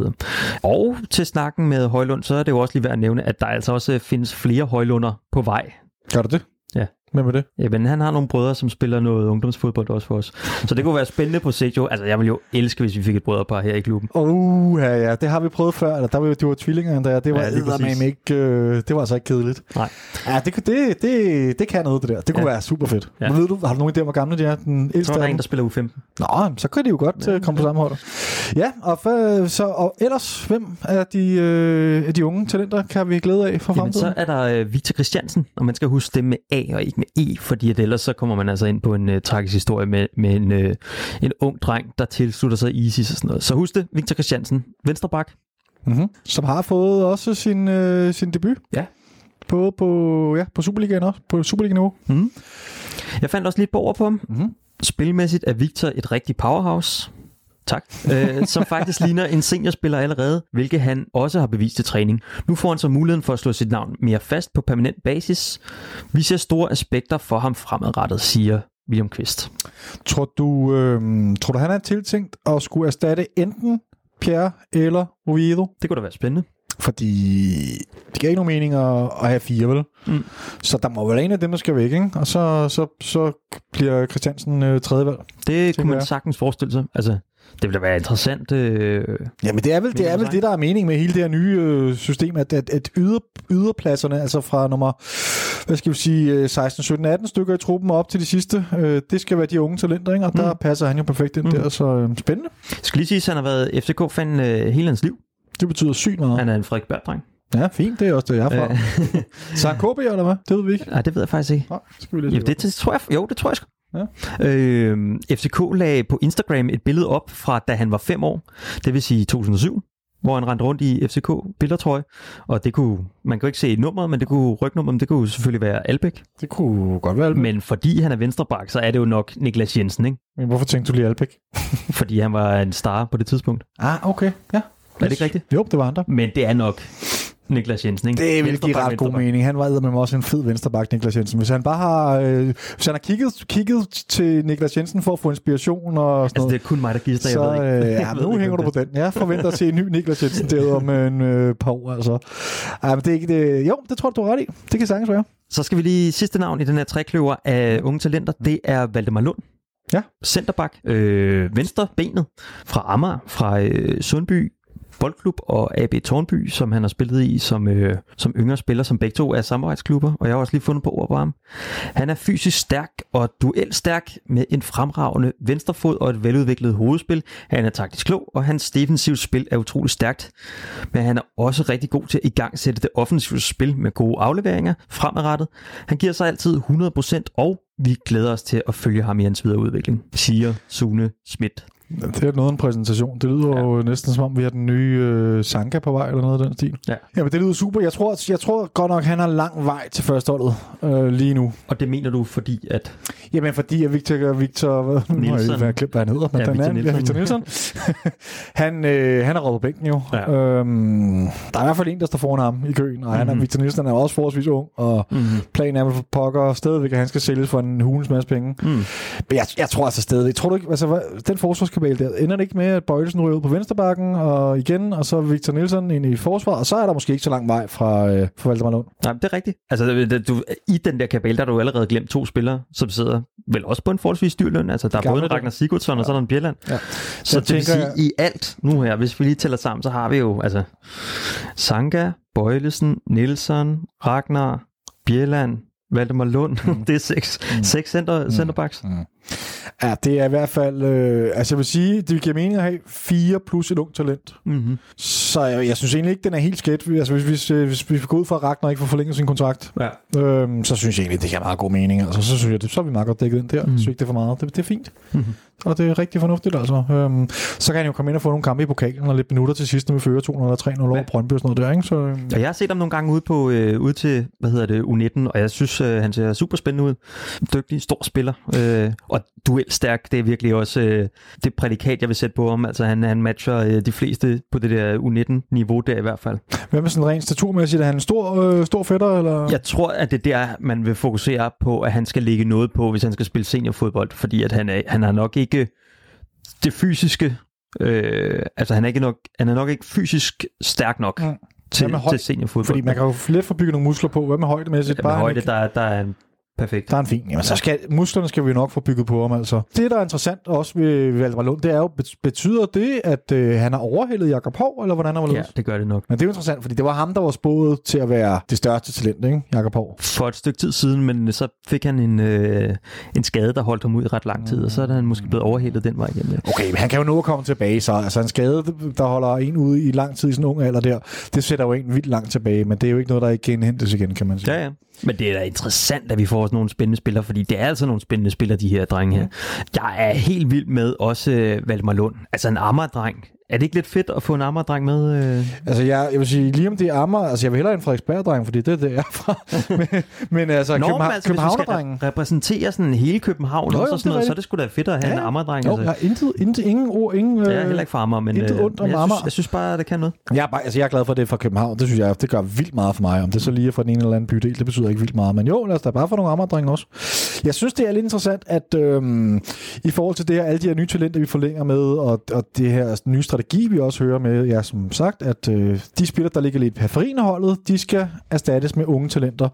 Og til snakken med Højlund, så er det jo også lige værd at nævne, at der altså også findes flere Højlunder på vej. Gør du det? Hvem er det? Ja, men han har nogle brødre, som spiller noget ungdomsfodbold også for os. Så det kunne være spændende projekt jo. Altså, jeg ville jo elske, hvis vi fik et brødrepar her i klubben. Uh, ja, ja, det har vi prøvet før. Eller der var, det var tvillingerne der. Det var, Ja, ikke, øh, det var altså ikke kedeligt. Nej. Ja, det, det, det, det kan noget, det der. Det kunne ja. Være super fedt. Ja. Men ved du, har du nogen idé om, hvor gamle de er? Den ældste er der af en, der spiller U15. Nå, jamen, så kan de jo godt ja, komme på samme hold. Ja, og, for, så, og ellers, hvem er de, øh, de unge talenter, kan vi glæde af for Jamen, fremtiden? så er der øh, Victor Christiansen, og man skal huske det med A og ikke med E, fordi at ellers så kommer man altså ind på en øh, tragisk historie med, med en, øh, en ung dreng, der tilslutter sig ISIS og sådan noget. Så husk det, Victor Christiansen, venstre bak. Mm-hmm. Som har fået også sin, øh, sin debut. Ja. Både på, ja, på Superligaen også, på Superliga-niveau. Mm. Jeg fandt også lidt på ord på ham. Mhm. Spilmæssigt er Victor et rigtig powerhouse. Tak. Øh, som faktisk ligner en seniorspiller allerede, hvilket han også har bevist til træning. Nu får han så muligheden for at slå sit navn mere fast på permanent basis. Vi ser store aspekter for ham fremadrettet, siger William Kvist. Tror du, øh, tror du, han er tiltænkt at skulle erstatte enten Pierre eller Oviedo? Det kunne da være spændende. Fordi det giver ikke nogen mening at, at have fire, vel? Mm. Så der må være en af dem, der skal væk, ikke? Og så, så, så bliver Christiansen øh, tredje valg. Det kunne man sagtens forestille sig. Altså, det ville da være interessant. Øh... Jamen det er vel, det, er vel det, der er mening med hele det her nye øh, system, at, at, at yder, yderpladserne, altså fra nummer, hvad skal vi sige, øh, 16, 17, 18 stykker i truppen op til de sidste, øh, det skal være de unge talenter, ikke? Og der Mm. passer han jo perfekt ind Mm. der, så øh, spændende. Jeg skal lige sige, at han har været FCK-fan øh, hele hans liv. Det betyder sygt meget. Han er en Frederik Berg-dreng. Ja, fint, det er også det, jeg er fra. Så KB, eller hvad? Det ved vi ikke. Nej, det ved jeg faktisk ikke. Nej, skal vi lige Jo, det, det tror jeg, jo, det tror jeg sgu. Ja. Øh, FCK lagde på Instagram et billede op fra da han var fem år, det vil sige 2007, hvor han rendte rundt i FCK billertrøje, og det kunne, man kunne ikke se nummeret, men det kunne rygnummeret, men det kunne selvfølgelig være Albæk. Det kunne godt være Albæk. Men fordi han er venstreback, så er det jo nok Niklas Jensen, ikke? Men hvorfor tænkte du lige Albæk? Fordi han var en star på det tidspunkt. Ah, okay. Ja. det ikke rigtigt? Jo, det var andre. Men det er nok Niklas Jensen, ikke? Det vil give ret god mening. Han var med også en fed venstreback, Niklas Jensen. Hvis han bare har, øh, hvis han har kigget, kigget til Niklas Jensen for at få inspiration og sådan Altså, noget, det er kun mig, der gister, så jeg ved ikke. øh, ja, ved nu hænger du på den. Jeg forventer at se en ny Niklas Jensen derude om en øh, par år. Altså. Ja, men det er ikke det. Jo, det tror du har ret i. Det kan sagtens være. Så skal vi lige sidste navn i den her trækløver af unge talenter. Det er Valdemar Lund. Ja. Centerback. Øh, venstre benet fra Amager, fra øh, Sundby Boldklub og AB Tornby, som han har spillet i som, øh, som yngre spiller, som begge to er samarbejdsklubber, og jeg har også lige fundet på ord på ham. Han er fysisk stærk og duelstærk med en fremragende venstrefod og et veludviklet hovedspil. Han er taktisk klog, og hans defensivt spil er utrolig stærkt. Men han er også rigtig god til at igangsætte det offensive spil med gode afleveringer fremadrettet. Han giver sig altid 100%, og vi glæder os til at følge ham i hans videre udvikling, siger Sune Schmidt. Det er noget en præsentation. Det lyder ja. jo næsten som om, vi har den nye øh, Sanka på vej, eller noget af den stil. Ja. Jamen, det lyder super. Jeg tror, jeg tror godt nok, han har lang vej til førsteholdet øh, lige nu. Og det mener du, fordi at... Jamen, fordi at Victor... Victor hvad, nu har jeg Nielsen. glemt, hvad han hedder. Men Ja, den Victor er, Nielsen. Ja, Victor Nielsen. han, øh, han er råd på bænken jo. Ja. Øhm, der er i hvert fald en, der står foran ham i køen, og mm-hmm. han er, Mhm. Victor Nielsen er også forholdsvis ung, og Mm. planen er vel for pokker stadigvæk, at han skal sælges for en hulens masse penge. Mm. Men jeg, jeg tror altså stadig, tror du ikke, altså, den forsvarskabale der, ender det ikke med, at Bøjlesen ryger ud på vensterbakken, og igen, og så Victor Nielsen ind i forsvaret, og så er der måske ikke så lang vej fra, øh, fra Valdemar Lund. Nej, det er rigtigt. Altså, det- du, i den der kabale, der har du allerede glemt to spillere, som sidder vel også på en forholdsvis dyr løn. Altså, der er både en Ragnar Sigurdsson, og så er der en Bjelland. Ja. Så jeg det vil tænker, sige, i alt nu her, hvis vi lige tæller sammen, så har vi jo altså Sanka, Bøjlesen, Nielsen, Ragnar, Bjelland, Valdemar Lund. Mm. det er seks, mm. seks center, centerbacks. Mm. Ja, det er i hvert fald... Øh, altså jeg vil sige, det giver mening at have fire plus et ung talent. Mm-hmm. Så jeg, jeg synes egentlig ikke, den er helt skæt. Altså hvis, hvis, øh, hvis vi går ud fra, at Ragnar ikke får forlænget sin kontrakt, Ja. øhm, så synes jeg egentlig, det giver meget god mening. Altså så synes jeg, det, så er vi meget godt dækket ind der. Mm. Jeg synes ikke, det er for meget. Det, det er fint. Mm-hmm. Og det er rigtig fornuftigt, altså. Øhm, så kan han jo komme ind og få nogle kampe i pokalen, og lidt minutter til sidst, når vi fører 203 0 over Ja. Brøndby og sådan noget der, ikke? Så, øhm, Og jeg har set ham nogle gange ude, på, øh, ude til, hvad hedder det, U19, og jeg synes, øh, han ser super spændende ud. Dygtig, stor spiller. Øh, og duelstærk, det er virkelig også øh, det prædikat, jeg vil sætte på ham. Altså, han, han matcher øh, de fleste på det der U19-niveau der i hvert fald. Hvad med sådan rent staturmæssigt? Er han en stor, øh, stor fætter, eller? Jeg tror, at det er der, man vil fokusere på, at han skal lægge noget på, hvis han skal spille seniorfodbold, fordi at han, er, han har nok ikke det fysiske, øh, altså han er, ikke nok, han er nok ikke fysisk stærk nok Mm. mm. til, Hvad høj- til seniorfodbold. Fordi man kan jo let få bygget nogle muskler på. Hvad med højdemæssigt? ja, med højde, der, der er han perfekt. Der er en fin. Jamen, så skal, musklerne skal vi nok få bygget på ham, altså. Det, der er interessant også ved Valdemar Lund, det er jo, bet- betyder det, at øh, han har overhældet Jakob Hov, eller hvordan han var Ja, det gør det nok. Men det er jo interessant, fordi det var ham, der var spået til at være det største talent, ikke? Jakob Hov. For et stykke tid siden, men så fik han en, øh, en skade, der holdt ham ud i ret lang tid, og så er han måske blevet overhældet den vej igen. Okay, men han kan jo nå at komme tilbage, så altså en skade, der holder en ude i lang tid i sådan en ung alder der, det sætter jo en vildt langt tilbage, men det er jo ikke noget, der ikke kan indhentes igen, kan man sige. Ja, ja. Men det er da interessant, at vi får sådan nogle spændende spillere, fordi det er altså nogle spændende spillere, de her drenge her. Jeg er helt vild med også øh, Valdemar Lund. Altså en Amager-dreng. Er det ikke lidt fedt at få en Amager-dreng med? Øh? Altså, jeg, jeg vil sige, lige om det er Amager, altså jeg vil hellere en Frederiksberg-dreng, fordi det er det, jeg er fra. men, men altså, Nå, København, altså, hvis vi skal Københavner-drengen. re- repræsentere sådan hele København Nå, og sådan noget, så er det sgu da fedt at have Ja. en Amager-dreng. Jo, Altså. jeg har intet, intet, ingen ord, ingen... Det er øh, heller ikke for Amager, men, intet øh, ondt om jeg, Amager. synes, jeg synes bare, det kan noget. Jeg er, bare, altså, jeg er glad for, at det er fra København. Det synes jeg, det gør vildt meget for mig. Om det så lige er fra den ene eller anden bydel, det betyder ikke vildt meget. Men jo, lad os da bare få nogle Amager-drenge også. Jeg synes, det er lidt interessant, at øhm, i forhold til det her, alle de her nye talenter, vi forlænger med, og, og det her nye strategi, vi også hører med, ja, som sagt, at øh, de spillere, der ligger lidt i periferien de skal erstattes med unge talenter.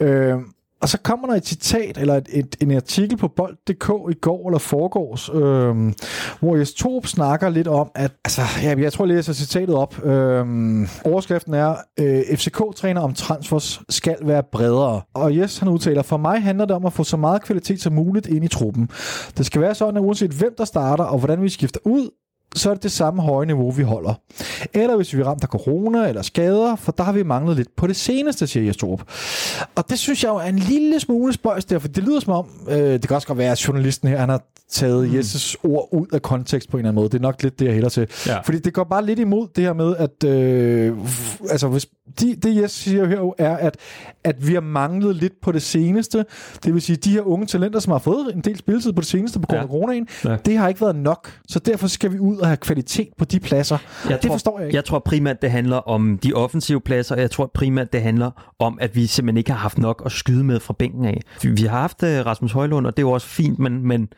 Øh, og så kommer der et citat, eller et, et, en artikel på bold.dk i går eller forgårs, øh, hvor Jes Torp snakker lidt om, at, altså, ja, jeg tror, jeg læser citatet op. Øh, overskriften er, øh, FCK-træner om transfers skal være bredere. Og Jes, han udtaler, for mig handler det om at få så meget kvalitet som muligt ind i truppen. Det skal være sådan, at uanset hvem der starter, og hvordan vi skifter ud, så er det det samme høje niveau, vi holder. Eller hvis vi er ramt af corona eller skader, for der har vi manglet lidt på det seneste, siger Jes Og det synes jeg jo er en lille smule spøjs der, for det lyder som om, øh, det kan også godt være, at journalisten her, han har taget mm. Jesses ord ud af kontekst på en eller anden måde. Det er nok lidt det, jeg hælder til. Ja. Fordi det går bare lidt imod det her med, at øh, altså, hvis de, det Jes siger her er, at, at vi har manglet lidt på det seneste. Det vil sige, de her unge talenter, som har fået en del spilletid på det seneste på grund af Ja. coronaen, Ja. det har ikke været nok. Så derfor skal vi ud og have kvalitet på de pladser. Jeg det tror, forstår jeg ikke. Jeg tror primært, det handler om de offensive pladser, og jeg tror primært, det handler om, at vi simpelthen ikke har haft nok at skyde med fra bænken af. Vi har haft uh, Rasmus Højlund, og det er jo også fint, men, men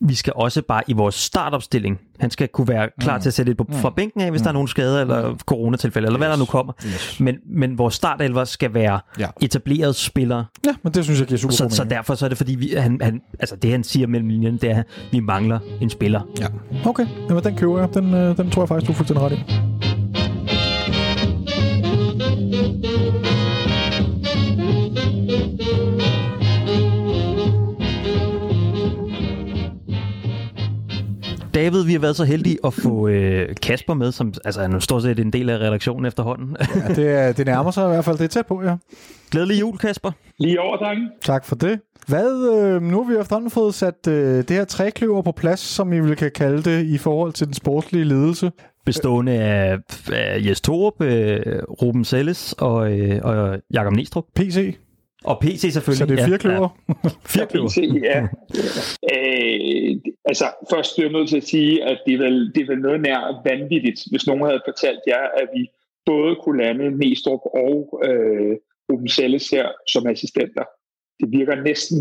vi skal også bare i vores startopstilling, han skal kunne være klar mm. til at sætte det på, fra bænken af, hvis mm. der er nogle skader eller coronatilfælde, eller hvad der nu kommer. Yes. Men, men vores startelver skal være Ja. etablerede spillere, Ja, men det synes jeg giver super så, så derfor så er det fordi, vi, han, han, altså det han siger mellem linjen, det er, at vi mangler en spiller. Ja. Okay, Jamen, den køber jeg. Den, øh, den tror jeg faktisk, du er fuldstændig ret i. David, vi har været så heldige at få øh, Kasper med, som altså, han er stort set en del af redaktionen efterhånden. Ja, det, er, det nærmer sig i hvert fald. Det er tæt på, ja. Glædelig jul, Kasper. Lige over, drenge. Tak for det. Hvad, øh, nu har vi efterhånden fået sat øh, det her trækløver på plads, som I vil kan kalde det, i forhold til den sportslige ledelse. Bestående af, af Jes Torup, øh, Ruben Selles og, øh, og Jakob Næstrup. PC, Og PC selvfølgelig. så det er fire kløver. Ja, fire kløver. PC, ja. øh, altså, først bliver jeg nødt til at sige, at det er, vel, det er vel noget nær vanvittigt, hvis nogen havde fortalt jer, at vi både kunne lande Næstrup og øh, Ruben Selles her som assistenter. Det virker næsten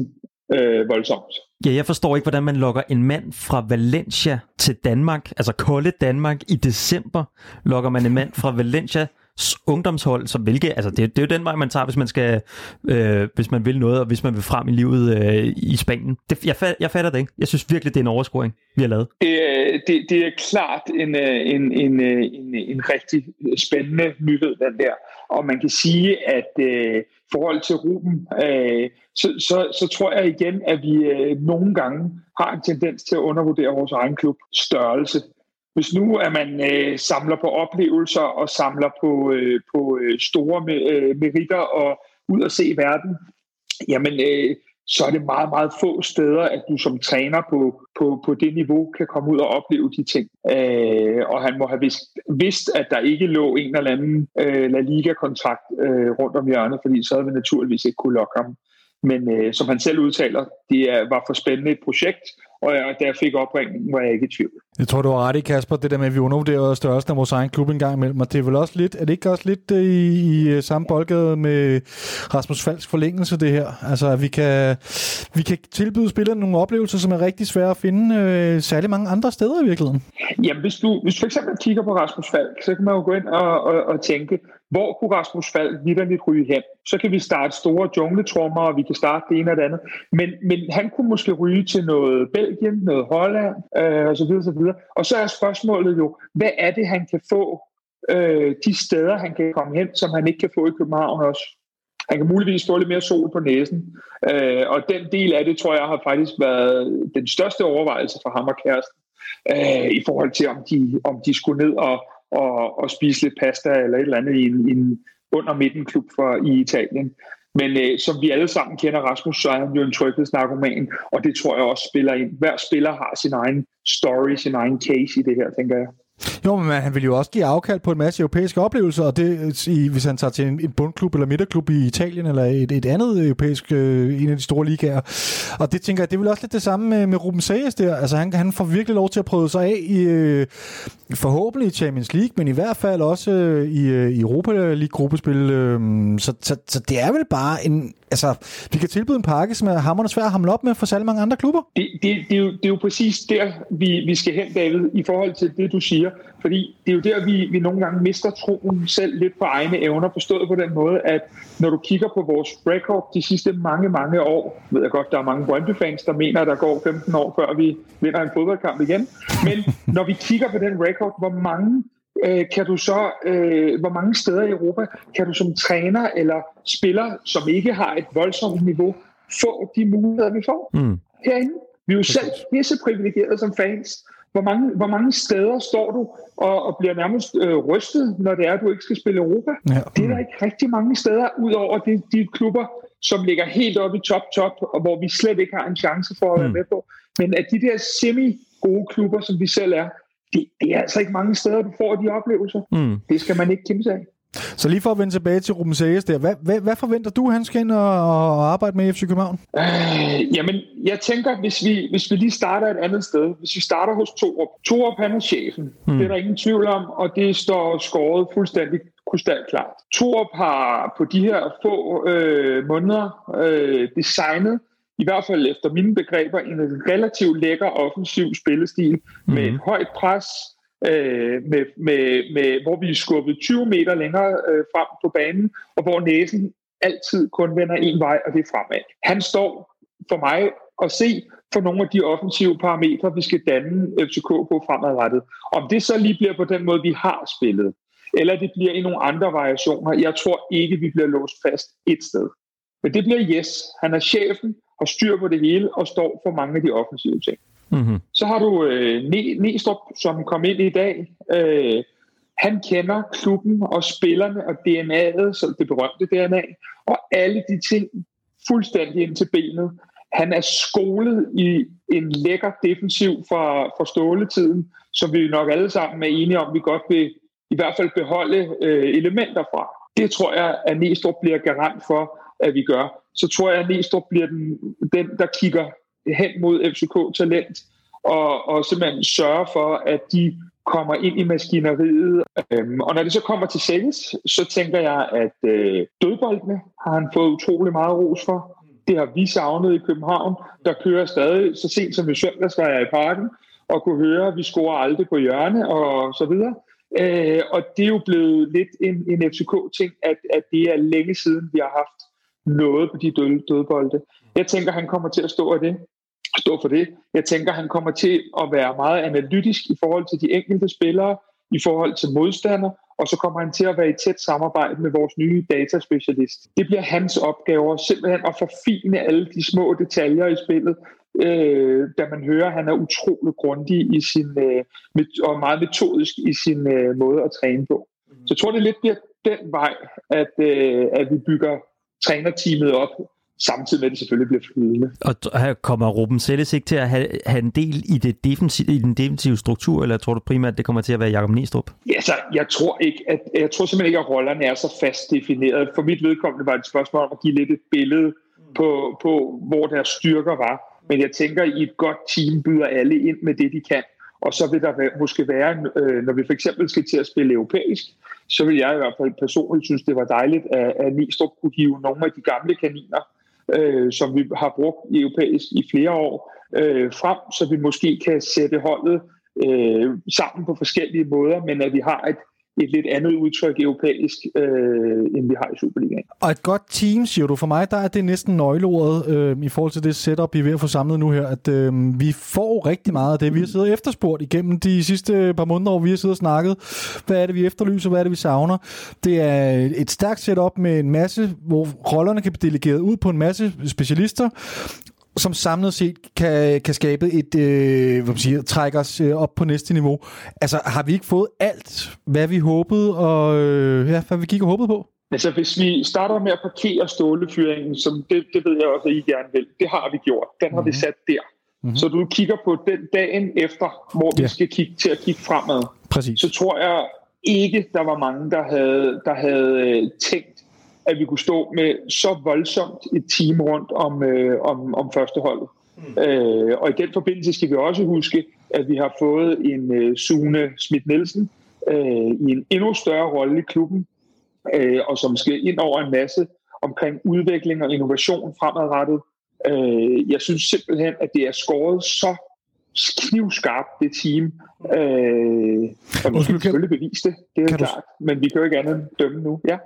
øh, voldsomt. Ja, jeg forstår ikke, hvordan man lokker en mand fra Valencia til Danmark, altså kolde Danmark i december, lokker man en mand fra Valencia ungdomshold, som hvilke, altså det, det er jo den vej, man tager, hvis man skal, øh, hvis man vil noget, og hvis man vil frem i livet øh, i Spanien. Det, jeg, fat, jeg fatter det ikke. Jeg synes virkelig, det er en overscoring, vi har lavet. Det, det, det er klart en, øh, en, en, øh, en, en rigtig spændende nyhed, den der. Og man kan sige, at øh, i forhold til Ruben, øh, så, så, så tror jeg igen, at vi øh, nogle gange har en tendens til at undervurdere vores egen klub størrelse. Hvis nu at man øh, samler på oplevelser og samler på, øh, på øh, store øh, meritter og ud og se verden, jamen øh, så er det meget, meget få steder, at du som træner på, på, på det niveau kan komme ud og opleve de ting. Øh, og han må have vidst, vidst, at der ikke lå en eller anden øh, La Liga-kontrakt øh, rundt om hjørnet, fordi så havde vi naturligvis ikke kunne lokke ham. Men øh, som han selv udtaler, det er, var for spændende et projekt, og jeg, da jeg fik opringningen, var jeg ikke i tvivl. Jeg tror, du har ret i, Kasper, det der med, at vi undervurderer størrelsen af vores egen klub en gang imellem. Og det er vel også lidt, er det ikke også lidt øh, i, i øh, samme boldgade med Rasmus Falks forlængelse, det her? Altså, at vi kan, vi kan tilbyde spillerne nogle oplevelser, som er rigtig svære at finde øh, særlig mange andre steder i virkeligheden. Jamen, hvis du, hvis du for eksempel kigger på Rasmus Falk, så kan man jo gå ind og, og, og tænke, hvor kunne Rasmus Falk vidderligt ryge hen? Så kan vi starte store jungletrummer, og vi kan starte det ene og det andet. Men, men han kunne måske ryge til noget Belgien, noget Holland, øh, og så videre, videre. Og så er spørgsmålet jo, hvad er det, han kan få øh, de steder, han kan komme hen, som han ikke kan få i København også? Han kan muligvis få lidt mere sol på næsen. Øh, og den del af det, tror jeg, har faktisk været den største overvejelse for ham og kæresten øh, i forhold til, om de, om de skulle ned og, og, og spise lidt pasta eller et eller andet i en, i en under midten klub for, i Italien. Men øh, som vi alle sammen kender Rasmus, så er han jo en tryghedsnarkoman, og det tror jeg også spiller ind. Hver spiller har sin egen story, sin egen case i det her, tænker jeg. Jo, men han vil jo også give afkald på en masse europæiske oplevelser, og det, øh, i, hvis han tager til en, en bundklub eller midterklub i Italien, eller et, et andet europæisk, øh, en af de store ligaer. Og det tænker jeg, det vil også lidt det samme med, med Ruben Sages der. Altså han, han får virkelig lov til at prøve sig af i øh, forhåbentlig i Champions League, men i hvert fald også øh, i, øh, i Europa League-gruppespil. Øh, så, så, så det er vel bare en... Altså, vi kan tilbyde en pakke, som er hammerende svær at hamle op med for særlig mange andre klubber. Det, det, det, er, jo, det er jo præcis der, vi, vi skal hen, David, i forhold til det, du siger. Fordi det er jo der, vi, vi nogle gange mister troen selv lidt på egne evner, forstået på den måde, at når du kigger på vores record de sidste mange, mange år, ved jeg godt, der er mange Brøndby-fans, der mener, at der går 15 år, før vi vinder en fodboldkamp igen. Men når vi kigger på den record, hvor mange øh, kan du så, øh, hvor mange steder i Europa kan du som træner eller spiller, som ikke har et voldsomt niveau, få de muligheder, vi får Mm. herinde? Vi er jo selv pisse privilegerede som fans. Hvor mange, hvor mange steder står du og, og bliver nærmest øh, rystet, når det er, at du ikke skal spille Europa? Ja. Det er der ikke rigtig mange steder, udover de, de klubber, som ligger helt oppe i top-top, og hvor vi slet ikke har en chance for at være Mm. med på. Men at de der semi-gode klubber, som vi selv er, det, det er altså ikke mange steder, du får de oplevelser. Mm. Det skal man ikke kæmpe sig af. Så lige for at vende tilbage til Ruben Sayers der, hvad, hvad, hvad forventer du, han skal ind og, og arbejde med i FC København? Øh, jamen, jeg tænker, hvis vi, hvis vi lige starter et andet sted, hvis vi starter hos Torup. Torup, han er chefen. Hmm. Det er der ingen tvivl om, og det står skåret fuldstændig krystalklart. Torup har på de her få øh, måneder øh, designet i hvert fald efter mine begreber, en relativt lækker offensiv spillestil mm. med et højt pres, øh, med, med, med, hvor vi er skubbet 20 meter længere øh, frem på banen, og hvor næsen altid kun vender en vej, og det er fremad. Han står for mig at se for nogle af de offensive parametre, vi skal danne FCK på fremadrettet. Om det så lige bliver på den måde, vi har spillet, eller det bliver i nogle andre variationer, jeg tror ikke, vi bliver låst fast et sted. Men det bliver Yes. Han er chefen, har styr på det hele og står for mange af de offensive ting. Mm-hmm. Så har du øh, Næstrup, som kom ind i dag. Øh, han kender klubben og spillerne og DNA'et, så det berømte DNA, og alle de ting fuldstændig ind til benet. Han er skolet i en lækker defensiv fra, fra ståletiden, som vi nok alle sammen er enige om, vi godt vil i hvert fald beholde øh, elementer fra. Det tror jeg, at Næstrup bliver garant for, at vi gør. Så tror jeg, at Næstrup bliver den, den der kigger hen mod FCK-talent, og, og simpelthen sørge for, at de kommer ind i maskineriet. Øhm, og når det så kommer til sales, så tænker jeg, at øh, dødboldene har han fået utrolig meget ros for. Det har vi savnet i København. Der kører stadig, så sent som i søndags var jeg i parken, og kunne høre, at vi scorer aldrig på hjørne og så videre. Øh, og det er jo blevet lidt en, en FCK-ting, at, at det er længe siden, vi har haft noget på de døde, dødbolde. Jeg tænker, han kommer til at stå af det stå for det. Jeg tænker, han kommer til at være meget analytisk i forhold til de enkelte spillere, i forhold til modstander, og så kommer han til at være i tæt samarbejde med vores nye dataspecialist. Det bliver hans opgave simpelthen at forfine alle de små detaljer i spillet, øh, da man hører, at han er utrolig grundig i sin, øh, og meget metodisk i sin øh, måde at træne på. Så jeg tror, det lidt bliver den vej, at, øh, at vi bygger trænerteamet op samtidig med, at det selvfølgelig bliver flydende. Og her kommer Ruben Selles ikke til at have, have en del i, det defensive, i den defensive struktur, eller tror du primært, at det kommer til at være Jakob Næstrup? Ja, så jeg tror, ikke, at, jeg tror simpelthen ikke, at rollerne er så fast defineret. For mit vedkommende var det et spørgsmål om at give lidt et billede på, på hvor deres styrker var. Men jeg tænker, at i et godt team byder alle ind med det, de kan. Og så vil der være, måske være, øh, når vi for eksempel skal til at spille europæisk, så vil jeg i hvert fald personligt synes, det var dejligt, at, at Nistrup kunne hive nogle af de gamle kaniner øh, som vi har brugt i europæisk i flere år, øh, frem, så vi måske kan sætte holdet øh, sammen på forskellige måder, men at vi har et, et lidt andet udtryk europæisk, øh, end vi har i Superligaen. Og et godt team, siger du. For mig, der er det næsten nøgleordet øh, i forhold til det setup, vi er ved at få samlet nu her, at øh, vi får rigtig meget af det. Vi har siddet efterspurgt igennem de sidste par måneder, hvor vi har siddet og snakket. Hvad er det, vi efterlyser? Hvad er det, vi savner? Det er et stærkt setup med en masse, hvor rollerne kan blive delegeret ud på en masse specialister, som samlet set kan, kan skabe et, øh, hvad man siger, trække os øh, op på næste niveau. Altså, har vi ikke fået alt, hvad vi håbede, og øh, ja, hvad vi gik og håbede på? Altså, hvis vi starter med at parkere stålefyringen, som det, det ved jeg også, at I gerne vil, det har vi gjort. Den har mm-hmm. vi mhm. sat der. Mm-hmm. Så du kigger på den dagen efter, hvor vi ja. skal kigge til at kigge fremad. Præcis. Så tror jeg ikke, der var mange, der havde, der havde øh, tænkt at vi kunne stå med så voldsomt et team rundt om, øh, om, om førsteholdet. Mm. Øh, og i den forbindelse skal vi også huske, at vi har fået en øh, Sune Schmidt-Nielsen øh, i en endnu større rolle i klubben, øh, og som skal ind over en masse omkring udvikling og innovation fremadrettet. Øh, jeg synes simpelthen, at det er skåret så knivskarpt, det team. Øh, og vi skal selvfølgelig bevise det, det er kan klart. Du... Men vi kan jo ikke andet end dømme nu. Ja.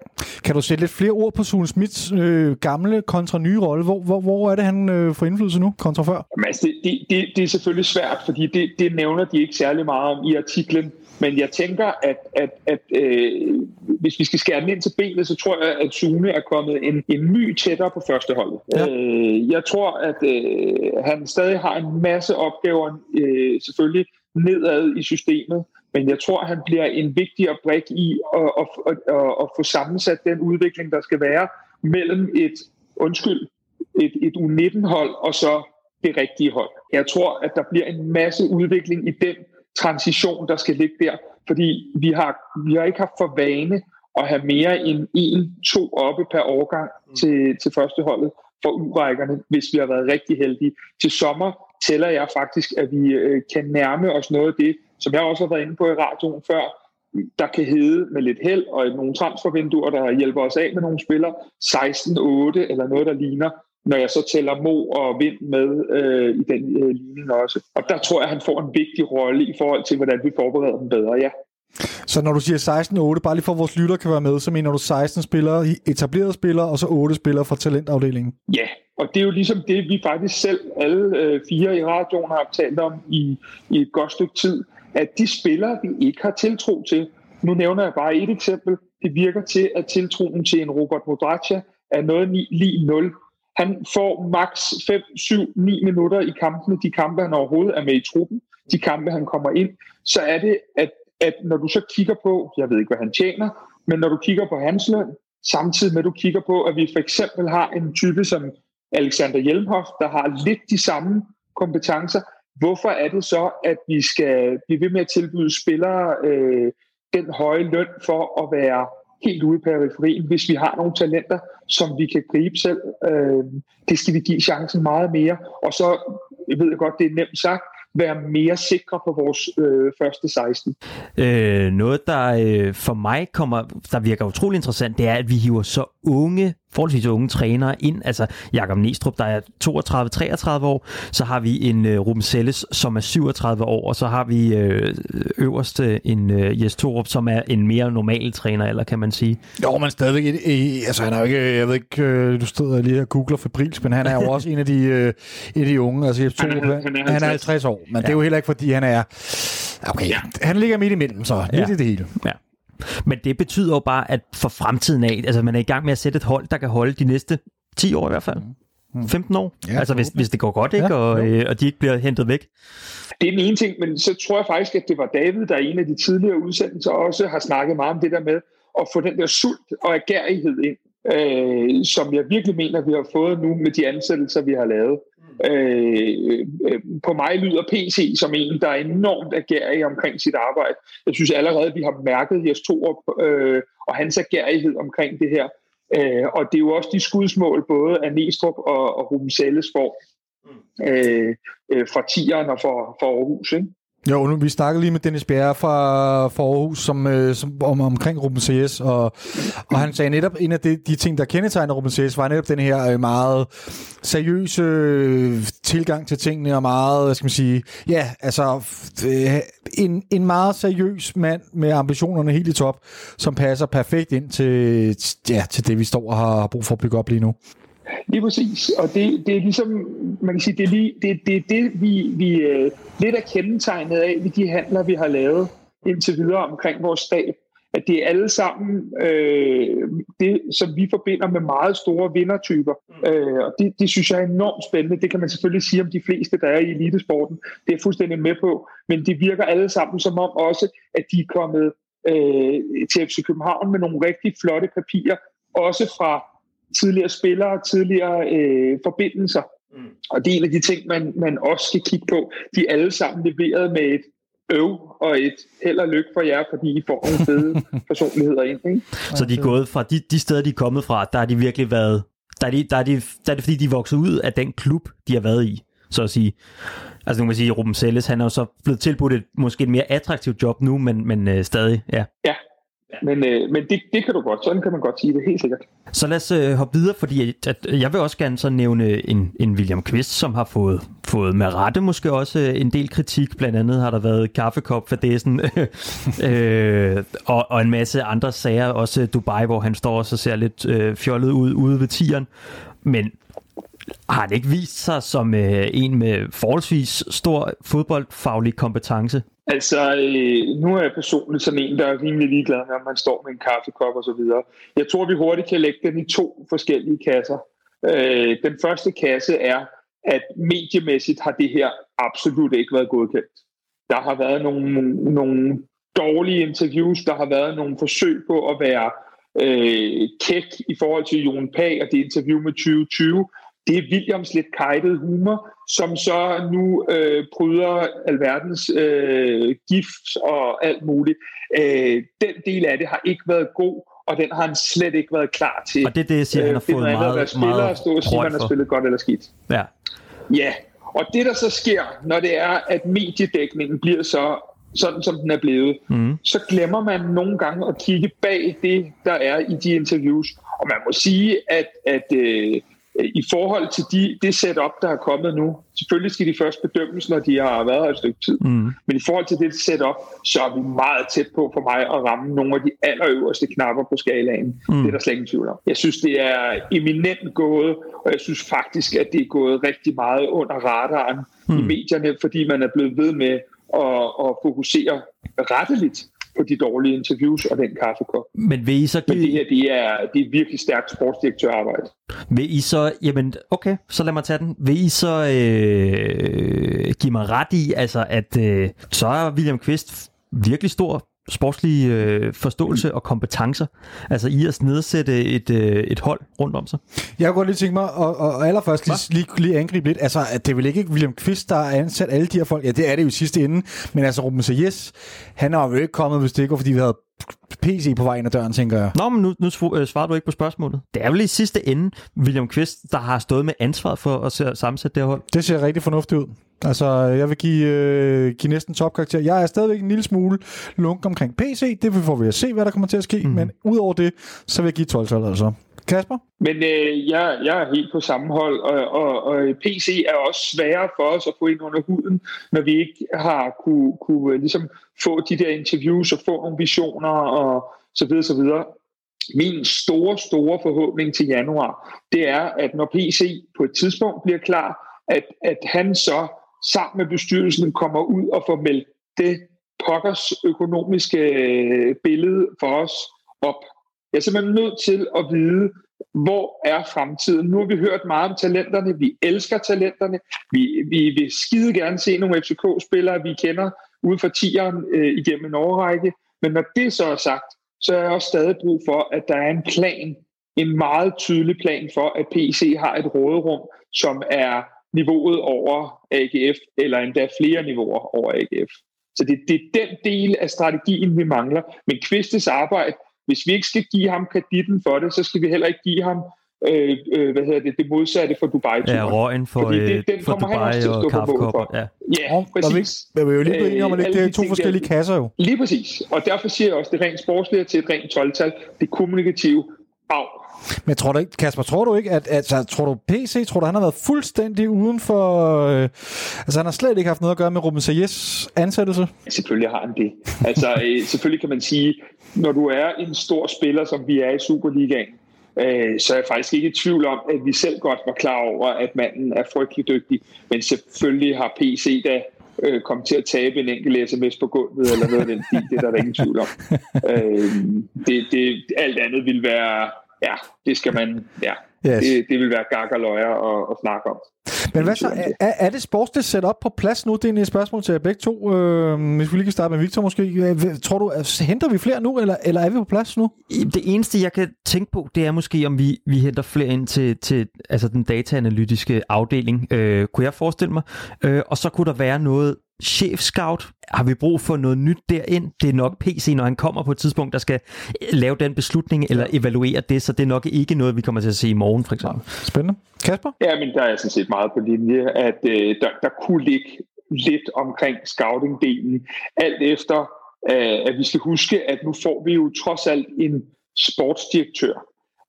Kan du sætte lidt flere ord på Sune Smiths øh, gamle kontra nye rolle? Hvor, hvor, hvor er det, han øh, får indflydelse nu kontra før? Jamen, altså, det, det, det, det er selvfølgelig svært, fordi det, det nævner de ikke særlig meget om i artiklen. Men jeg tænker, at, at, at øh, hvis vi skal skære den ind til benet, så tror jeg, at Sune er kommet en, en my tættere på første hold. Ja. Øh, jeg tror, at øh, han stadig har en masse opgaver, øh, selvfølgelig nedad i systemet, men jeg tror, han bliver en vigtigere brik i at, at, at, at, at få sammensat den udvikling, der skal være mellem et, undskyld, et, et U19-hold og så det rigtige hold. Jeg tror, at der bliver en masse udvikling i den transition, der skal ligge der, fordi vi har, vi har ikke haft for vane at have mere end en, to oppe per årgang til, til førsteholdet for urækkerne, hvis vi har været rigtig heldige. Til sommer tæller jeg faktisk, at vi øh, kan nærme os noget af det, som jeg også har været inde på i radioen før, der kan hedde med lidt held og nogle transfervinduer, der hjælper os af med nogle spillere, 16-8 eller noget, der ligner, når jeg så tæller Mo og Vind med øh, i den øh, ligning også. Og der tror jeg, han får en vigtig rolle i forhold til, hvordan vi forbereder dem bedre, ja. Så når du siger 16-8, bare lige for at vores lytter kan være med, så mener du 16 spillere, etablerede spillere, og så 8 spillere fra talentafdelingen? Ja, og det er jo ligesom det, vi faktisk selv, alle øh, fire i radioen, har talt om i, i et godt stykke tid, at de spillere, vi ikke har tiltro til, nu nævner jeg bare et eksempel, det virker til, at tiltroen til en Robert Modracia er noget lige 0. Han får maks 5, 7, 9 minutter i kampene, de kampe, han overhovedet er med i truppen, de kampe, han kommer ind, så er det, at, at når du så kigger på, jeg ved ikke, hvad han tjener, men når du kigger på hans løn, samtidig med, at du kigger på, at vi for eksempel har en type som Alexander Hjelmhoff, der har lidt de samme kompetencer, hvorfor er det så, at vi skal blive ved med at tilbyde spillere øh, den høje løn for at være helt ude i periferien, hvis vi har nogle talenter, som vi kan gribe selv. Øh, det skal vi give chancen meget mere. Og så, jeg ved godt, det er nemt sagt, være mere sikre på vores øh, første 16. Øh, noget, der øh, for mig kommer, der virker utrolig interessant, det er, at vi hiver så unge forholdsvis unge trænere ind. Altså Jakob Næstrup, der er 32-33 år. Så har vi en uh, Ruben Selles, som er 37 år. Og så har vi uh, øverste en uh, Jes Torup, som er en mere normal træner, eller kan man sige. Jo, men stadigvæk, altså han er jo ikke, jeg ved ikke, du stod lige her og googler febrilsk, men han er jo også en af de, uh, en af de unge. Altså Jes Torup, han, han, han er 50 år, men ja. det er jo heller ikke, fordi han er, okay, ja. han ligger midt imellem, så midt ja. i det hele. Ja. Men det betyder jo bare, at for fremtiden af, altså man er i gang med at sætte et hold, der kan holde de næste 10 år i hvert fald. 15 mm. år. Ja, altså hvis, hvis det går godt, ikke? Ja, og, øh, og de ikke bliver hentet væk. Det er den ene ting, men så tror jeg faktisk, at det var David, der i en af de tidligere udsendelser også har snakket meget om det der med at få den der sult og agerighed ind, øh, som jeg virkelig mener, vi har fået nu med de ansættelser, vi har lavet. Øh, øh, på mig lyder PC som en, der er enormt agerig omkring sit arbejde. Jeg synes allerede, vi har mærket Jes Torup øh, og hans agerighed omkring det her. Øh, og det er jo også de skudsmål, både af Næstrup og, og Ruben Selles får øh, øh, fra Tieren og for, for Aarhus. Ikke? Jo, nu, vi snakkede lige med Dennis Bjerre fra, fra Aarhus som, øh, som, om, omkring Ruben CS, og, og han sagde netop, en af de, de ting, der kendetegner Ruben CS, var netop den her øh, meget seriøse øh, tilgang til tingene, og meget, hvad skal man sige, ja, altså øh, en, en meget seriøs mand med ambitionerne helt i top, som passer perfekt ind til, ja, til det, vi står og har brug for at bygge op lige nu. Lige præcis, og det, det er ligesom, man kan sige, det er lige, det, det, er det vi, vi uh, lidt er kendetegnet af ved de handler, vi har lavet indtil videre omkring vores stab, at det er alle sammen øh, det, som vi forbinder med meget store vindertyper. Mm. Øh, og det, det synes jeg er enormt spændende. Det kan man selvfølgelig sige om de fleste, der er i elitesporten. Det er jeg fuldstændig med på. Men det virker alle sammen som om også, at de er kommet øh, til FC København med nogle rigtig flotte papirer, også fra tidligere spillere, tidligere øh, forbindelser. Mm. Og det er en af de ting, man, man også skal kigge på. De er alle sammen leveret med et øv og et held og lykke for jer, fordi I får nogle fede personligheder ind. Ikke? Så de er gået fra de, de steder, de er kommet fra, der har de virkelig været, der er, de, der, er de, der er det fordi, de er vokset ud af den klub, de har været i, så at sige. Altså nu kan man sige, Ruben Selles, han er jo så blevet tilbudt et måske et mere attraktivt job nu, men, men øh, stadig, ja. Ja, men, øh, men det, det kan du godt, sådan kan man godt sige det, helt sikkert. Så lad os øh, hoppe videre, fordi at, at jeg vil også gerne så nævne en, en William Quist, som har fået, fået med rette måske også øh, en del kritik. Blandt andet har der været kaffekop for dessen, øh, og, og en masse andre sager, også Dubai, hvor han står og så ser lidt øh, fjollet ud ude ved tieren. Men har han ikke vist sig som øh, en med forholdsvis stor fodboldfaglig kompetence? Altså, øh, nu er jeg personligt sådan en, der er rimelig ligeglad med, om man står med en kaffekop og så videre. Jeg tror, vi hurtigt kan lægge den i to forskellige kasser. Øh, den første kasse er, at mediemæssigt har det her absolut ikke været godkendt. Der har været nogle, nogle dårlige interviews, der har været nogle forsøg på at være øh, kæk i forhold til Jon Pag og det interview med 2020, det er Williams lidt kajtede humor, som så nu øh, bryder alverdens øh, gift og alt muligt. Øh, den del af det har ikke været god, og den har han slet ikke været klar til. Og det er det, jeg siger, han har Øh, fået andet meget, at spiller meget og stå og sige, man har spillet godt eller skidt. Ja. Ja, og det der så sker, når det er, at mediedækningen bliver så sådan, som den er blevet, Mm. så glemmer man nogle gange at kigge bag det, der er i de interviews. Og man må sige, at, at øh, i forhold til de, det setup, der er kommet nu, selvfølgelig skal de først bedømmes, når de har været her et stykke tid, Mm. men i forhold til det setup, så er vi meget tæt på for mig at ramme nogle af de allerøverste knapper på skalaen. Mm. Det er der slet ingen tvivl om. Jeg synes, det er eminent gået, og jeg synes faktisk, at det er gået rigtig meget under radaren mm. i medierne, fordi man er blevet ved med at, at fokusere retteligt på de dårlige interviews og den kaffekop. Men vil I så Men det give, her, det er, det er virkelig stærkt sportsdirektørarbejde. vil I så, jamen okay, så lad mig tage den. Vil I så øh, give mig ret i, altså at øh, så er William Kvist virkelig stor sportslig øh, forståelse og kompetencer, altså i at nedsætte et, øh, et hold rundt om sig. Jeg kunne godt lige tænke mig, og, og, allerførst lige, lige, lige angribe lidt, altså det er vel ikke William Kvist, der har ansat alle de her folk, ja det er det jo i sidste ende, men altså Ruben Sayes, han har jo ikke kommet, hvis det ikke var, fordi vi havde PC på vej ind ad døren, tænker jeg. Nå, men nu, nu øh, svarer du ikke på spørgsmålet. Det er vel i sidste ende William Kvist, der har stået med ansvaret for at sammensætte det her hold. Det ser rigtig fornuftigt ud. Altså, jeg vil give, øh, give næsten topkarakter. Jeg er stadigvæk en lille smule lunken omkring PC. Det får vi at se, hvad der kommer til at ske. Mm. Men udover det, så vil jeg give 12 12 altså. Kasper? Men øh, jeg, jeg er helt på samme hold, og, og, og PC er også sværere for os at få ind under huden, når vi ikke har kunne, kunne øh, ligesom få de der interviews og få nogle visioner og så videre, så videre. Min store, store forhåbning til januar, det er, at når PC på et tidspunkt bliver klar, at, at han så sammen med bestyrelsen kommer ud og får meldt det pokkers økonomiske øh, billede for os op. Jeg er simpelthen nødt til at vide, hvor er fremtiden? Nu har vi hørt meget om talenterne. Vi elsker talenterne. Vi, vi vil skide gerne se nogle FCK-spillere, vi kender ude for tieren øh, igennem en årrække. Men når det så er sagt, så er jeg også stadig brug for, at der er en plan, en meget tydelig plan for, at PC har et råderum, som er niveauet over AGF, eller endda flere niveauer over AGF. Så det, det er den del af strategien, vi mangler. Men Kvistes arbejde, hvis vi ikke skal give ham kreditten for det, så skal vi heller ikke give ham øh, øh, hvad hedder det, det modsatte for dubai Ja, røgen for, Fordi det- øh, den for kommer han også Dubai til at og stå på mål kaffekopper. for. Ja. Ja, Og, og vi, præcis. men vi er jo lige blevet enige om, at det Øh, er to forskellige der- kasser jo. Lige præcis. Og derfor siger jeg også, at det rent sportslige til et rent 12-tal, det kommunikative af. Men tror du ikke, Kasper, tror du ikke, at, altså, tror du PC, tror du, han har været fuldstændig uden for, øh, altså han har slet ikke haft noget at gøre med Ruben Sayes ansættelse? Selvfølgelig har han det. Altså, øh, selvfølgelig kan man sige, når du er en stor spiller, som vi er i Superligaen, øh, så er jeg faktisk ikke i tvivl om, at vi selv godt var klar over, at manden er frygtelig dygtig. Men selvfølgelig har PC da øh, kommet til at tabe en enkelt sms på gulvet, eller noget af den stil. Det er der, der ingen tvivl om. Øh, det, det, alt andet vil være, ja, det skal man, ja, Yes. det, det vil være gak og løjer at, at snakke om. Men hvad så, er, er- det sportsligt sat op på plads nu? Det er et spørgsmål til jer begge to. Øh, hvis vi lige kan starte med Victor måske. Tror du, at- henter vi flere nu, eller, eller er vi på plads nu? Det eneste, jeg kan tænke på, det er måske, om vi, vi henter flere ind til, til altså den dataanalytiske afdeling. Øh, kunne jeg forestille mig. Øh, og så kunne der være noget chef-scout. Har vi brug for noget nyt derind? Det er nok PC, når han kommer på et tidspunkt, der skal lave den beslutning eller evaluere det, så det er nok ikke noget, vi kommer til at se i morgen, for eksempel. Spændende. Kasper? Ja, men der er sådan set meget på linje, at øh, der, der kunne ligge lidt omkring scouting-delen. Alt efter, øh, at vi skal huske, at nu får vi jo trods alt en sportsdirektør,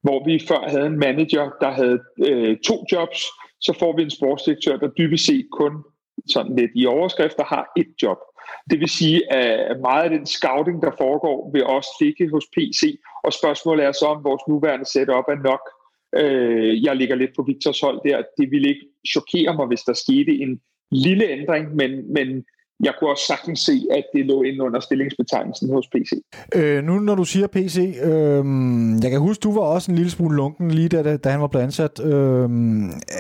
hvor vi før havde en manager, der havde øh, to jobs, så får vi en sportsdirektør, der dybest set kun sådan lidt i overskrifter har et job. Det vil sige, at meget af den scouting, der foregår, vil også ligge hos PC, og spørgsmålet er så, om vores nuværende setup er nok. Øh, jeg ligger lidt på Victors hold der. Det ville ikke chokere mig, hvis der skete en lille ændring, men, men jeg kunne også sagtens se, at det lå inde under stillingsbetegnelsen hos PC. Øh, nu når du siger PC, øh, jeg kan huske, du var også en lille smule lunken lige da, da han var blevet ansat. Øh,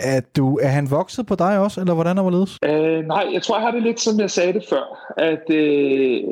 er, du, er han vokset på dig også, eller hvordan er det Øh, nej, jeg tror, jeg har det lidt, som jeg sagde det før, at øh,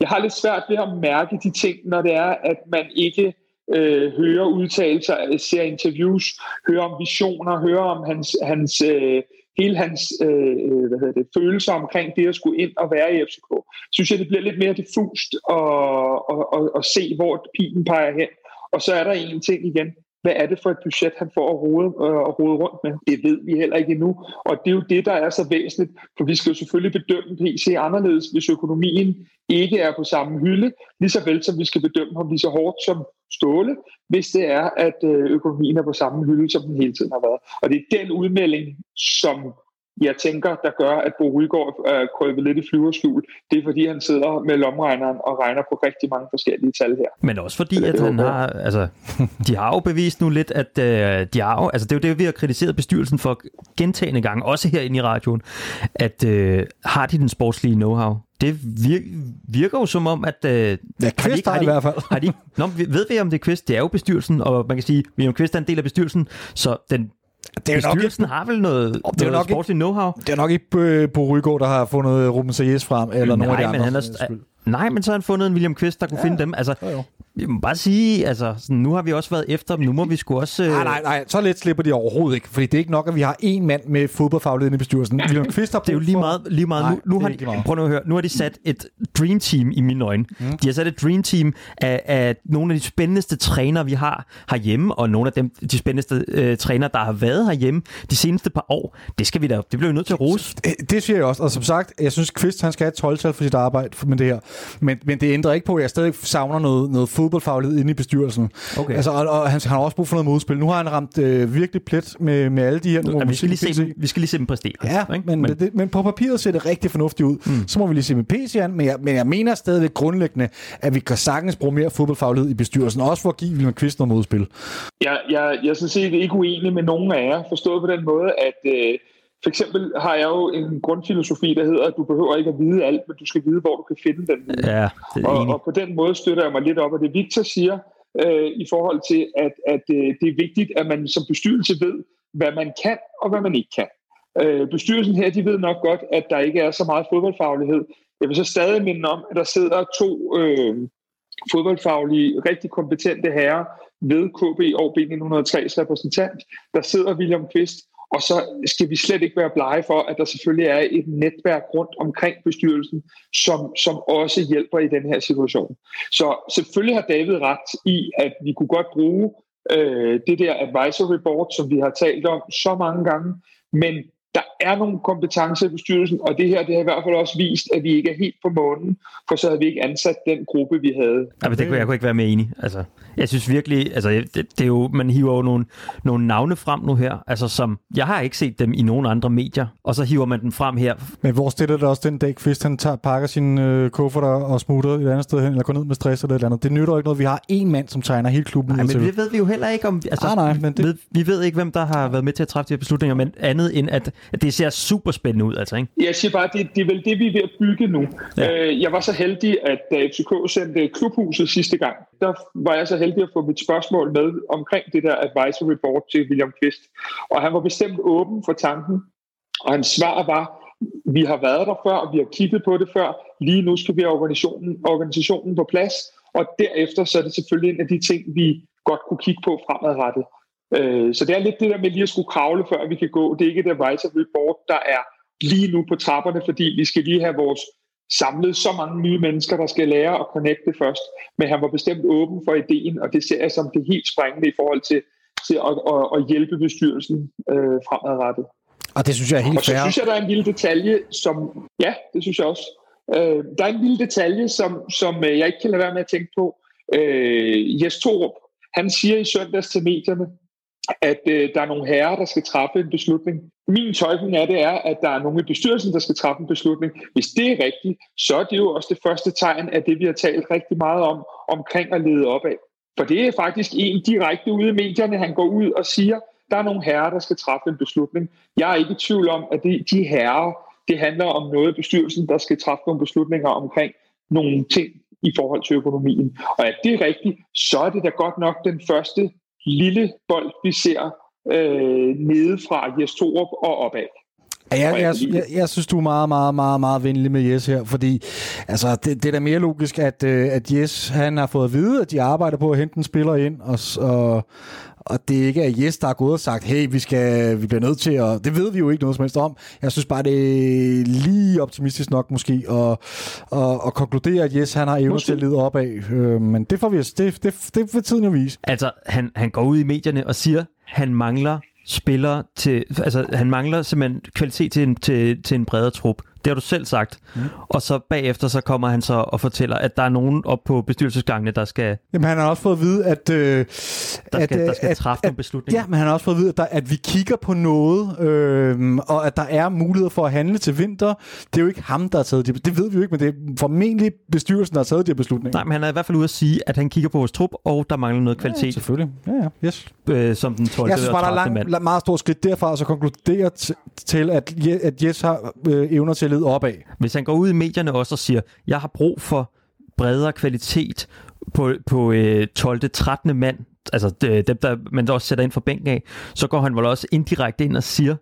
jeg har lidt svært ved at mærke de ting, når det er, at man ikke øh, høre udtalelser, ser interviews, høre om visioner, høre om hans, hans øh, hele hans øh, øh, hvad hedder det, følelser omkring det at skulle ind og være i FCK, synes jeg, det bliver lidt mere diffust at, at, at, at se, hvor pilen peger hen. Og så er der en ting igen, hvad er det for et budget, han får at rode, øh, at rode rundt med? Det ved vi heller ikke endnu. Og det er jo det, der er så væsentligt, for vi skal jo selvfølgelig bedømme PC anderledes, hvis økonomien ikke er på samme hylde, lige så vel som vi skal bedømme ham lige så hårdt som Ståle, hvis det er, at øh, økonomien er på samme hylde, som den hele tiden har været. Og det er den udmelding, som jeg tænker, der gør, at Bo Rygaard er krøbet lidt i flyverskjul, det er fordi, han sidder med lomregneren og regner på rigtig mange forskellige tal her. Men også fordi, at han har, altså, de har jo bevist nu lidt, at øh, de har jo, altså det er jo det, vi har kritiseret bestyrelsen for gentagende gange, også herinde i radioen, at øh, har de den sportslige know-how? Det virker, virker jo som om, at... Øh, ja, Kvist har, de, har de, i hvert fald. Har de, nå, ved vi, om det er Kvist? Det er jo bestyrelsen, og man kan sige, at William Kvist er en del af bestyrelsen, så den det er nok, har vel noget, det er noget nok sportsligt know-how? Det er nok ikke øh, på Rygaard, der har fundet Ruben Sayes frem, eller nogle af de andre. Han er, Nej, men så har han fundet en William Quist, der kunne ja, finde dem. Altså, jo, jo. Jeg må bare sige, altså, sådan, nu har vi også været efter dem, nu må vi sgu også... Øh... Nej, nej, nej, så let slipper de overhovedet ikke, fordi det er ikke nok, at vi har en mand med fodboldfaglighed i bestyrelsen. William Quist har Det er jo lige meget, lige meget. Nej, nu, nu har de, meget. Prøv nu at høre, nu har de sat et dream team i mine øjne. Mm. De har sat et dream team af, af nogle af de spændendste trænere, vi har herhjemme, og nogle af dem, de spændendste øh, trænere, der har været herhjemme de seneste par år. Det skal vi da, det bliver vi nødt til at rose. Det, det siger jeg også, og som sagt, jeg synes, Kvist han skal have et 12 for sit arbejde med det her. Men, men det ændrer ikke på, at jeg stadig savner noget, noget fodboldfaglighed inde i bestyrelsen. Okay. Altså, og, og han, han har også brug for noget modspil. Nu har han ramt øh, virkelig plet med, med alle de her... Ja, vi, skal lige se dem, vi skal lige se dem præstere. Ja, ikke? Men, men, det, men på papiret ser det rigtig fornuftigt ud. Mm. Så må vi lige se med PC an, men jeg, men jeg mener stadig grundlæggende, at vi kan sagtens bruge mere fodboldfaglighed i bestyrelsen, også for at give William Kvist noget modspil. Jeg, jeg, jeg er sådan set ikke uenig med nogen af jer, forstået på den måde, at øh, for eksempel har jeg jo en grundfilosofi, der hedder, at du behøver ikke at vide alt, men du skal vide, hvor du kan finde den. Ja, det er og, og på den måde støtter jeg mig lidt op af det, Victor siger, øh, i forhold til, at, at øh, det er vigtigt, at man som bestyrelse ved, hvad man kan og hvad man ikke kan. Øh, bestyrelsen her, de ved nok godt, at der ikke er så meget fodboldfaglighed. Jeg vil så stadig minde om, at der sidder to øh, fodboldfaglige, rigtig kompetente herrer ved KB og B903's repræsentant. Der sidder William Kvist, og så skal vi slet ikke være blege for, at der selvfølgelig er et netværk rundt omkring bestyrelsen, som, som også hjælper i den her situation. Så selvfølgelig har David ret i, at vi kunne godt bruge øh, det der advisory board, som vi har talt om så mange gange, men der er nogle kompetencer i bestyrelsen, og det her det har i hvert fald også vist, at vi ikke er helt på månen, for så havde vi ikke ansat den gruppe, vi havde. Ja, men det kunne jeg kunne ikke være mere enig. Altså, jeg synes virkelig, altså, det, det er jo, man hiver jo nogle, nogle navne frem nu her, altså som, jeg har ikke set dem i nogen andre medier, og så hiver man dem frem her. Men hvor stiller det også den dag, Kvist han tager, pakker sin øh, kufferter og smutter et andet sted hen, eller går ned med stress eller et eller andet. Det nytter ikke noget, vi har en mand, som tegner hele klubben. Nej, men det ved vi jo heller ikke om, altså, ah, nej, men det... ved, vi ved ikke, hvem der har været med til at træffe de her beslutninger, men andet end, at det ser super spændende ud, altså, ikke? Jeg siger bare, det, det er vel det, vi er ved at bygge nu. Ja. Øh, jeg var så heldig, at da FCK sendte klubhuset sidste gang, der var jeg så heldig at få mit spørgsmål med omkring det der advisory board til William Kvist. Og han var bestemt åben for tanken, og hans svar var, vi har været der før, og vi har kigget på det før. Lige nu skal vi have organisationen, organisationen på plads, og derefter så er det selvfølgelig en af de ting, vi godt kunne kigge på fremadrettet. Øh, så det er lidt det der med lige at skulle kravle, før vi kan gå. Det er ikke et advisory board, der er lige nu på trapperne, fordi vi skal lige have vores samlet så mange nye mennesker, der skal lære at connecte først. Men han var bestemt åben for ideen, og det ser jeg som det helt sprængende i forhold til, til at, at, at hjælpe bestyrelsen øh, fremadrettet. Og det synes jeg er helt fair. Og så synes jeg, der er en lille detalje, som... Ja, det synes jeg også. Øh, der er en lille detalje, som, som øh, jeg ikke kan lade være med at tænke på. Øh, Jes Torup, han siger i søndags til medierne, at øh, der er nogle herrer, der skal træffe en beslutning. Min tolkning af det er, at der er nogle i bestyrelsen, der skal træffe en beslutning. Hvis det er rigtigt, så er det jo også det første tegn af det, vi har talt rigtig meget om, omkring at lede op af. For det er faktisk en direkte ude i medierne, han går ud og siger, der er nogle herrer, der skal træffe en beslutning. Jeg er ikke i tvivl om, at det, de herrer, det handler om noget i bestyrelsen, der skal træffe nogle beslutninger omkring nogle ting i forhold til økonomien. Og at det er rigtigt, så er det da godt nok den første lille bold, vi ser øh, nede fra Jes Torup og opad. Ja, jeg, jeg, jeg, jeg synes, du er meget, meget, meget, meget venlig med Jes her, fordi altså, det, det er da mere logisk, at, øh, at Jes han har fået at vide, at de arbejder på at hente en spiller ind, og, og, og det ikke er Jes, der er gået og sagt, hey, vi, skal, vi bliver nødt til at... Det ved vi jo ikke noget som helst om. Jeg synes bare, det er lige optimistisk nok måske at, at, at konkludere, at Jes han har evner til at lede op af. Øh, men det får vi det, det, det får tiden jo vise. Altså, han, han går ud i medierne og siger, han mangler spillere til, altså han mangler simpelthen kvalitet til en, til, til en bredere trup. Det har du selv sagt. Mm. Og så bagefter så kommer han så og fortæller, at der er nogen op på bestyrelsesgangene, der skal... Jamen han har også fået at vide, at... Øh, der skal, at, der skal at, træffe at, nogle beslutninger. Ja, men han har også fået at vide, at, der, at vi kigger på noget, øh, og at der er muligheder for at handle til vinter. Det er jo ikke ham, der har taget det. Det ved vi jo ikke, men det er formentlig bestyrelsen, der har taget de her beslutninger. Nej, men han er i hvert fald ude at sige, at han kigger på vores trup, og der mangler noget kvalitet. Ja, selvfølgelig. Ja, ja. Yes. Øh, som den 12. Jeg synes bare, der er lang, lang, meget stort skridt derfra, så konkludere til, at, at Jes har øh, evner til lede opad. Hvis han går ud i medierne også og siger, jeg har brug for bredere kvalitet på, på øh, 12. 13. mand, altså dem, der man også sætter ind for bænken af, så går han vel også indirekte ind og siger,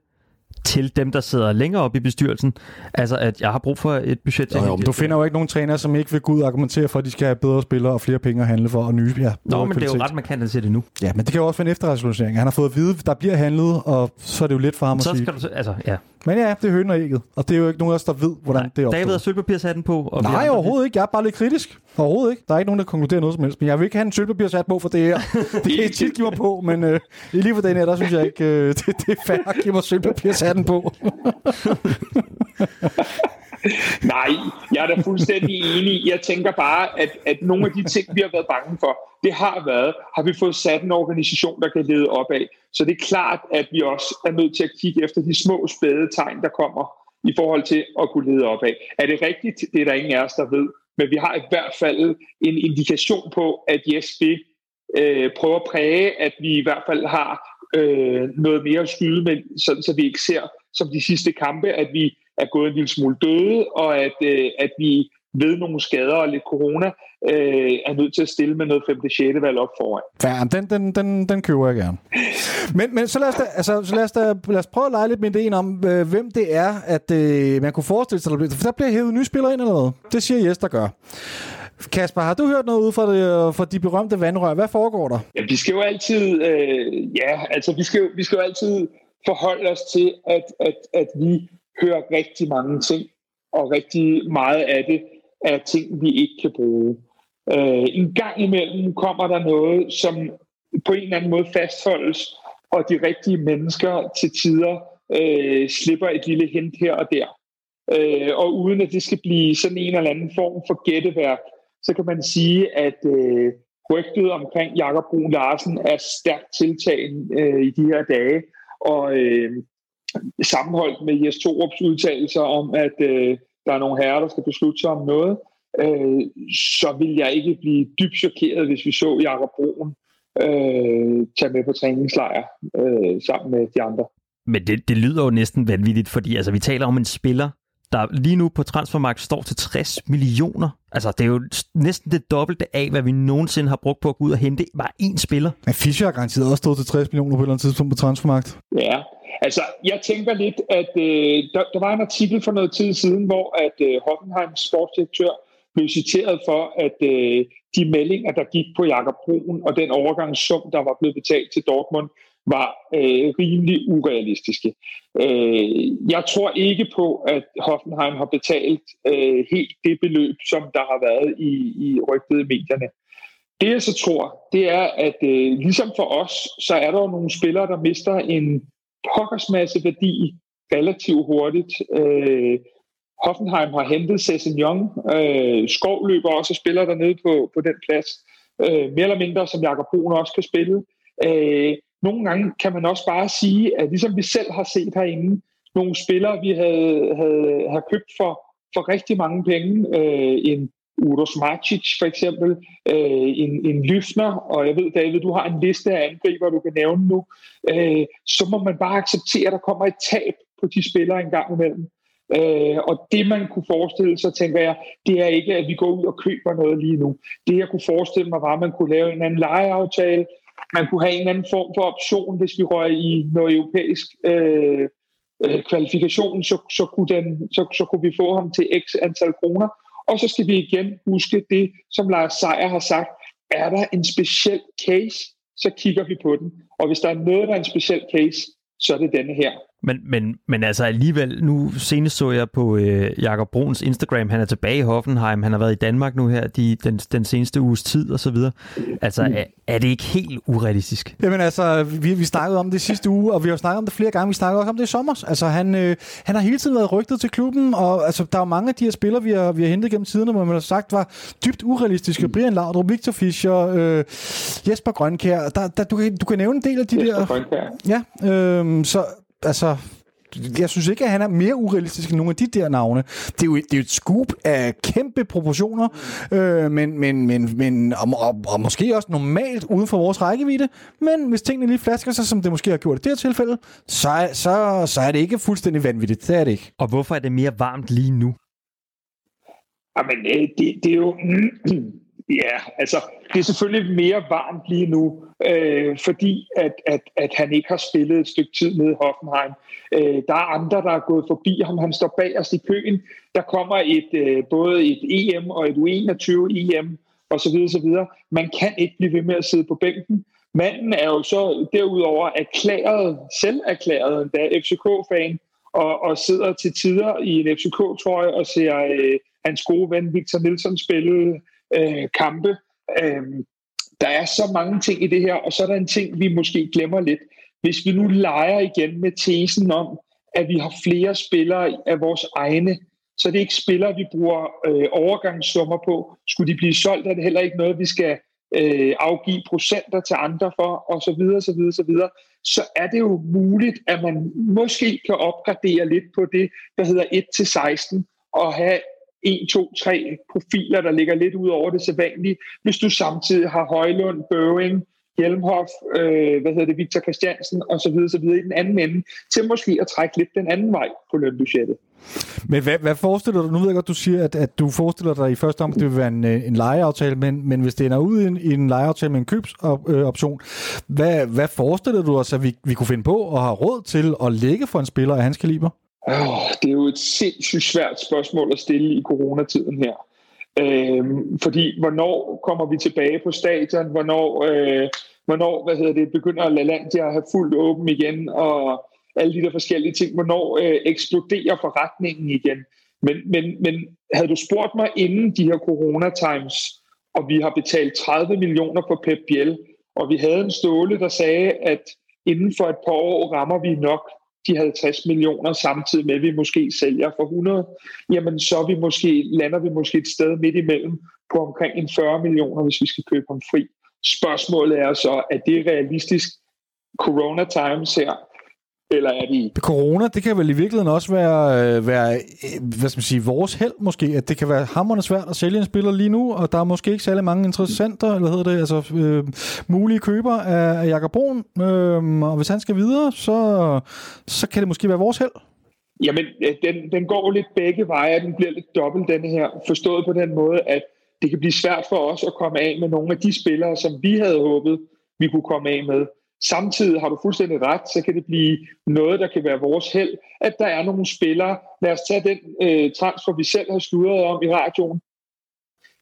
til dem, der sidder længere op i bestyrelsen. Altså, at jeg har brug for et budget. Jo, jo, men du finder jo ikke nogen træner, som ikke vil gå ud og argumentere for, at de skal have bedre spillere og flere penge at handle for og nye. Ja, Nå, men kvalitet. det er jo ret markant at se det nu. Ja, men det kan jo også være en efterresolution. Han har fået at vide, der bliver handlet, og så er det jo lidt for ham så at sige. Skal du, altså, ja. Men ja, det er høn og ægget. Og det er jo ikke nogen af os, der ved, hvordan Nej, det er opstået. David har sølvpapirshatten på. Og Nej, overhovedet ikke. Jeg er bare lidt kritisk. Overhovedet ikke. Der er ikke nogen, der konkluderer noget som helst. Men jeg vil ikke have en sølvpapirshat på for det her. det kan I tit give mig på, men øh, lige for den her, der synes jeg ikke, øh, det, det er fair at give mig sølvpapirshatten på. Nej, jeg er da fuldstændig enig. Jeg tænker bare, at, at nogle af de ting, vi har været bange for, det har været, har vi fået sat en organisation, der kan lede op af. Så det er klart, at vi også er nødt til at kigge efter de små spæde tegn, der kommer i forhold til at kunne lede op af. Er det rigtigt? Det er der ingen af os, der ved. Men vi har i hvert fald en indikation på, at JSB øh, prøver at præge, at vi i hvert fald har øh, noget mere at skyde med, sådan så vi ikke ser som de sidste kampe, at vi er gået en lille smule døde, og at, øh, at vi ved nogle skader og lidt corona, øh, er nødt til at stille med noget 5. 6. valg op foran. Ja, den, den, den, den køber jeg gerne. Men, men så, lad os da, altså, så lad os, da, lad os prøve at lege lidt med ideen om, øh, hvem det er, at øh, man kunne forestille sig, der bliver, der bliver hævet nye spillere ind eller noget. Det siger Jes, der gør. Kasper, har du hørt noget ud fra, det, fra de berømte vandrør? Hvad foregår der? Ja, vi skal jo altid, øh, ja, altså vi skal, vi skal jo altid forholde os til, at, at, at vi hører rigtig mange ting, og rigtig meget af det af ting, vi ikke kan bruge. Øh, en gang imellem kommer der noget, som på en eller anden måde fastholdes, og de rigtige mennesker til tider øh, slipper et lille hint her og der. Øh, og uden at det skal blive sådan en eller anden form for gætteværk, så kan man sige, at øh, rygtet omkring Jakob Brun Larsen er stærkt tiltagende øh, i de her dage. Og øh, sammenholdt med Jes Torups udtalelser om, at øh, der er nogle herrer, der skal beslutte sig om noget, øh, så vil jeg ikke blive dybt chokeret, hvis vi så Jakob Broen øh, tage med på træningslejr øh, sammen med de andre. Men det, det lyder jo næsten vanvittigt, fordi altså, vi taler om en spiller, der lige nu på transfermarkedet står til 60 millioner. Altså, det er jo næsten det dobbelte af, hvad vi nogensinde har brugt på at gå ud og hente bare én spiller. Men Fischer har garanteret også stået til 60 millioner på et eller andet tidspunkt på transfermarkedet. Ja, altså, jeg tænker lidt, at øh, der, der var en artikel for noget tid siden, hvor at øh, Hoffenheims sportsdirektør blev citeret for, at øh, de meldinger, der gik på Jakob Brun og den overgangssum, der var blevet betalt til Dortmund, var øh, rimelig urealistiske. Øh, jeg tror ikke på, at Hoffenheim har betalt øh, helt det beløb, som der har været i, i rygtet i medierne. Det jeg så tror, det er, at øh, ligesom for os, så er der jo nogle spillere, der mister en pokkers masse værdi relativt hurtigt. Øh, Hoffenheim har hentet Young. Øh, Skov løber også og spiller dernede på, på den plads. Øh, mere eller mindre, som Jakob Brun også kan spille. Øh, nogle gange kan man også bare sige, at ligesom vi selv har set herinde, nogle spillere, vi havde, havde, havde købt for, for rigtig mange penge, øh, en Uros Macic for eksempel, øh, en, en Lyfner, og jeg ved, David, du har en liste af angriber, du kan nævne nu, øh, så må man bare acceptere, at der kommer et tab på de spillere en gang imellem. Øh, og det man kunne forestille sig, tænker jeg, det er ikke, at vi går ud og køber noget lige nu. Det jeg kunne forestille mig var, at man kunne lave en anden lejeaftale, man kunne have en anden form for option, hvis vi røg i noget europæisk øh, øh, kvalifikation, så, så, kunne den, så, så kunne vi få ham til x antal kroner. Og så skal vi igen huske det, som Lars Seier har sagt. Er der en speciel case, så kigger vi på den. Og hvis der er noget, der er en speciel case, så er det denne her. Men, men, men altså alligevel, nu senest så jeg på øh, Jakob Bruns Instagram, han er tilbage i Hoffenheim, han har været i Danmark nu her de, den, den seneste uges tid og så videre. Altså, er, er det ikke helt urealistisk? Jamen altså, vi, vi snakkede om det sidste uge, og vi har snakket om det flere gange. Vi snakkede også om det i sommer. Altså, han, øh, han har hele tiden været rygtet til klubben, og altså, der er jo mange af de her spillere, vi har, vi har hentet gennem tiderne, hvor man har sagt var dybt urealistiske. Brian Laudrup, Victor Fischer, øh, Jesper Grønkær. Der, der, du, kan, du kan nævne en del af de Jesper der... Grønkær. Ja, øh, så altså, jeg synes ikke, at han er mere urealistisk end nogle af de der navne. Det er jo, det er jo et scoop af kæmpe proportioner, øh, men, men, men, men og, og, og måske også normalt uden for vores rækkevidde. Men hvis tingene lige flasker sig, som det måske har gjort i det her tilfælde, så, er- så, så er det ikke fuldstændig vanvittigt. Det er det ikke. Og hvorfor er det mere varmt lige nu? Jamen, det, det er jo... Ja, altså, det er selvfølgelig mere varmt lige nu, øh, fordi at, at, at han ikke har spillet et stykke tid nede i Hoffenheim. Øh, der er andre, der er gået forbi ham. Han står bagerst i køen. Der kommer et, øh, både et EM og et U21-EM osv. videre. Man kan ikke blive ved med at sidde på bænken. Manden er jo så derudover erklæret, selv erklæret endda FCK-fan, og, og sidder til tider i en FCK-trøje og ser øh, hans gode ven Victor Nilsson spille øh, kampe. Øh, der er så mange ting i det her, og så er der en ting, vi måske glemmer lidt. Hvis vi nu leger igen med tesen om, at vi har flere spillere af vores egne, så det er ikke spillere, vi bruger øh, overgangssummer på. Skulle de blive solgt, er det heller ikke noget, vi skal øh, afgive procenter til andre for, og så videre, så videre, så videre. Så er det jo muligt, at man måske kan opgradere lidt på det, der hedder 1-16, og have 1, 2, 3 profiler, der ligger lidt ud over det sædvanlige, hvis du samtidig har Højlund, Bøving, Hjelmhoff, øh, hvad hedder det, Victor Christiansen og så videre, så videre i den anden ende, til måske at trække lidt den anden vej på lønbudgettet. Men hvad, hvad forestiller du? Nu ved jeg godt, du siger, at, at du forestiller dig i første omgang, det vil være en, øh, en lejeaftale, men, men hvis det ender ud i en, i en lejeaftale med en købsoption, øh, hvad, hvad forestiller du os, at vi, vi kunne finde på og have råd til at lægge for en spiller af hans kaliber? Oh, det er jo et sindssygt svært spørgsmål at stille i coronatiden her. Øhm, fordi hvornår kommer vi tilbage på stadion? Hvornår, øh, hvornår hvad hedder det, begynder LaLandia at have fuldt åben igen? Og alle de der forskellige ting. Hvornår øh, eksploderer forretningen igen? Men, men, men havde du spurgt mig inden de her corona-times, og vi har betalt 30 millioner på Pep Biel, og vi havde en ståle, der sagde, at inden for et par år rammer vi nok de 50 millioner, samtidig med, at vi måske sælger for 100, jamen så vi måske, lander vi måske et sted midt imellem på omkring en 40 millioner, hvis vi skal købe ham fri. Spørgsmålet er så, er det realistisk corona times her, eller er det Corona, det kan vel i virkeligheden også være, øh, være øh, hvad skal man sige, vores held måske, at det kan være hammerende svært at sælge en spiller lige nu, og der er måske ikke særlig mange interessenter, eller hedder det, altså øh, mulige køber af, af Jakob Brun, øh, og hvis han skal videre, så, så kan det måske være vores held. Jamen, øh, den, den går lidt begge veje, den bliver lidt dobbelt, denne her. Forstået på den måde, at det kan blive svært for os at komme af med nogle af de spillere, som vi havde håbet, vi kunne komme af med. Samtidig har du fuldstændig ret, så kan det blive noget, der kan være vores held, at der er nogle spillere. Lad os tage den øh, transfer, vi selv har sludret om i radioen.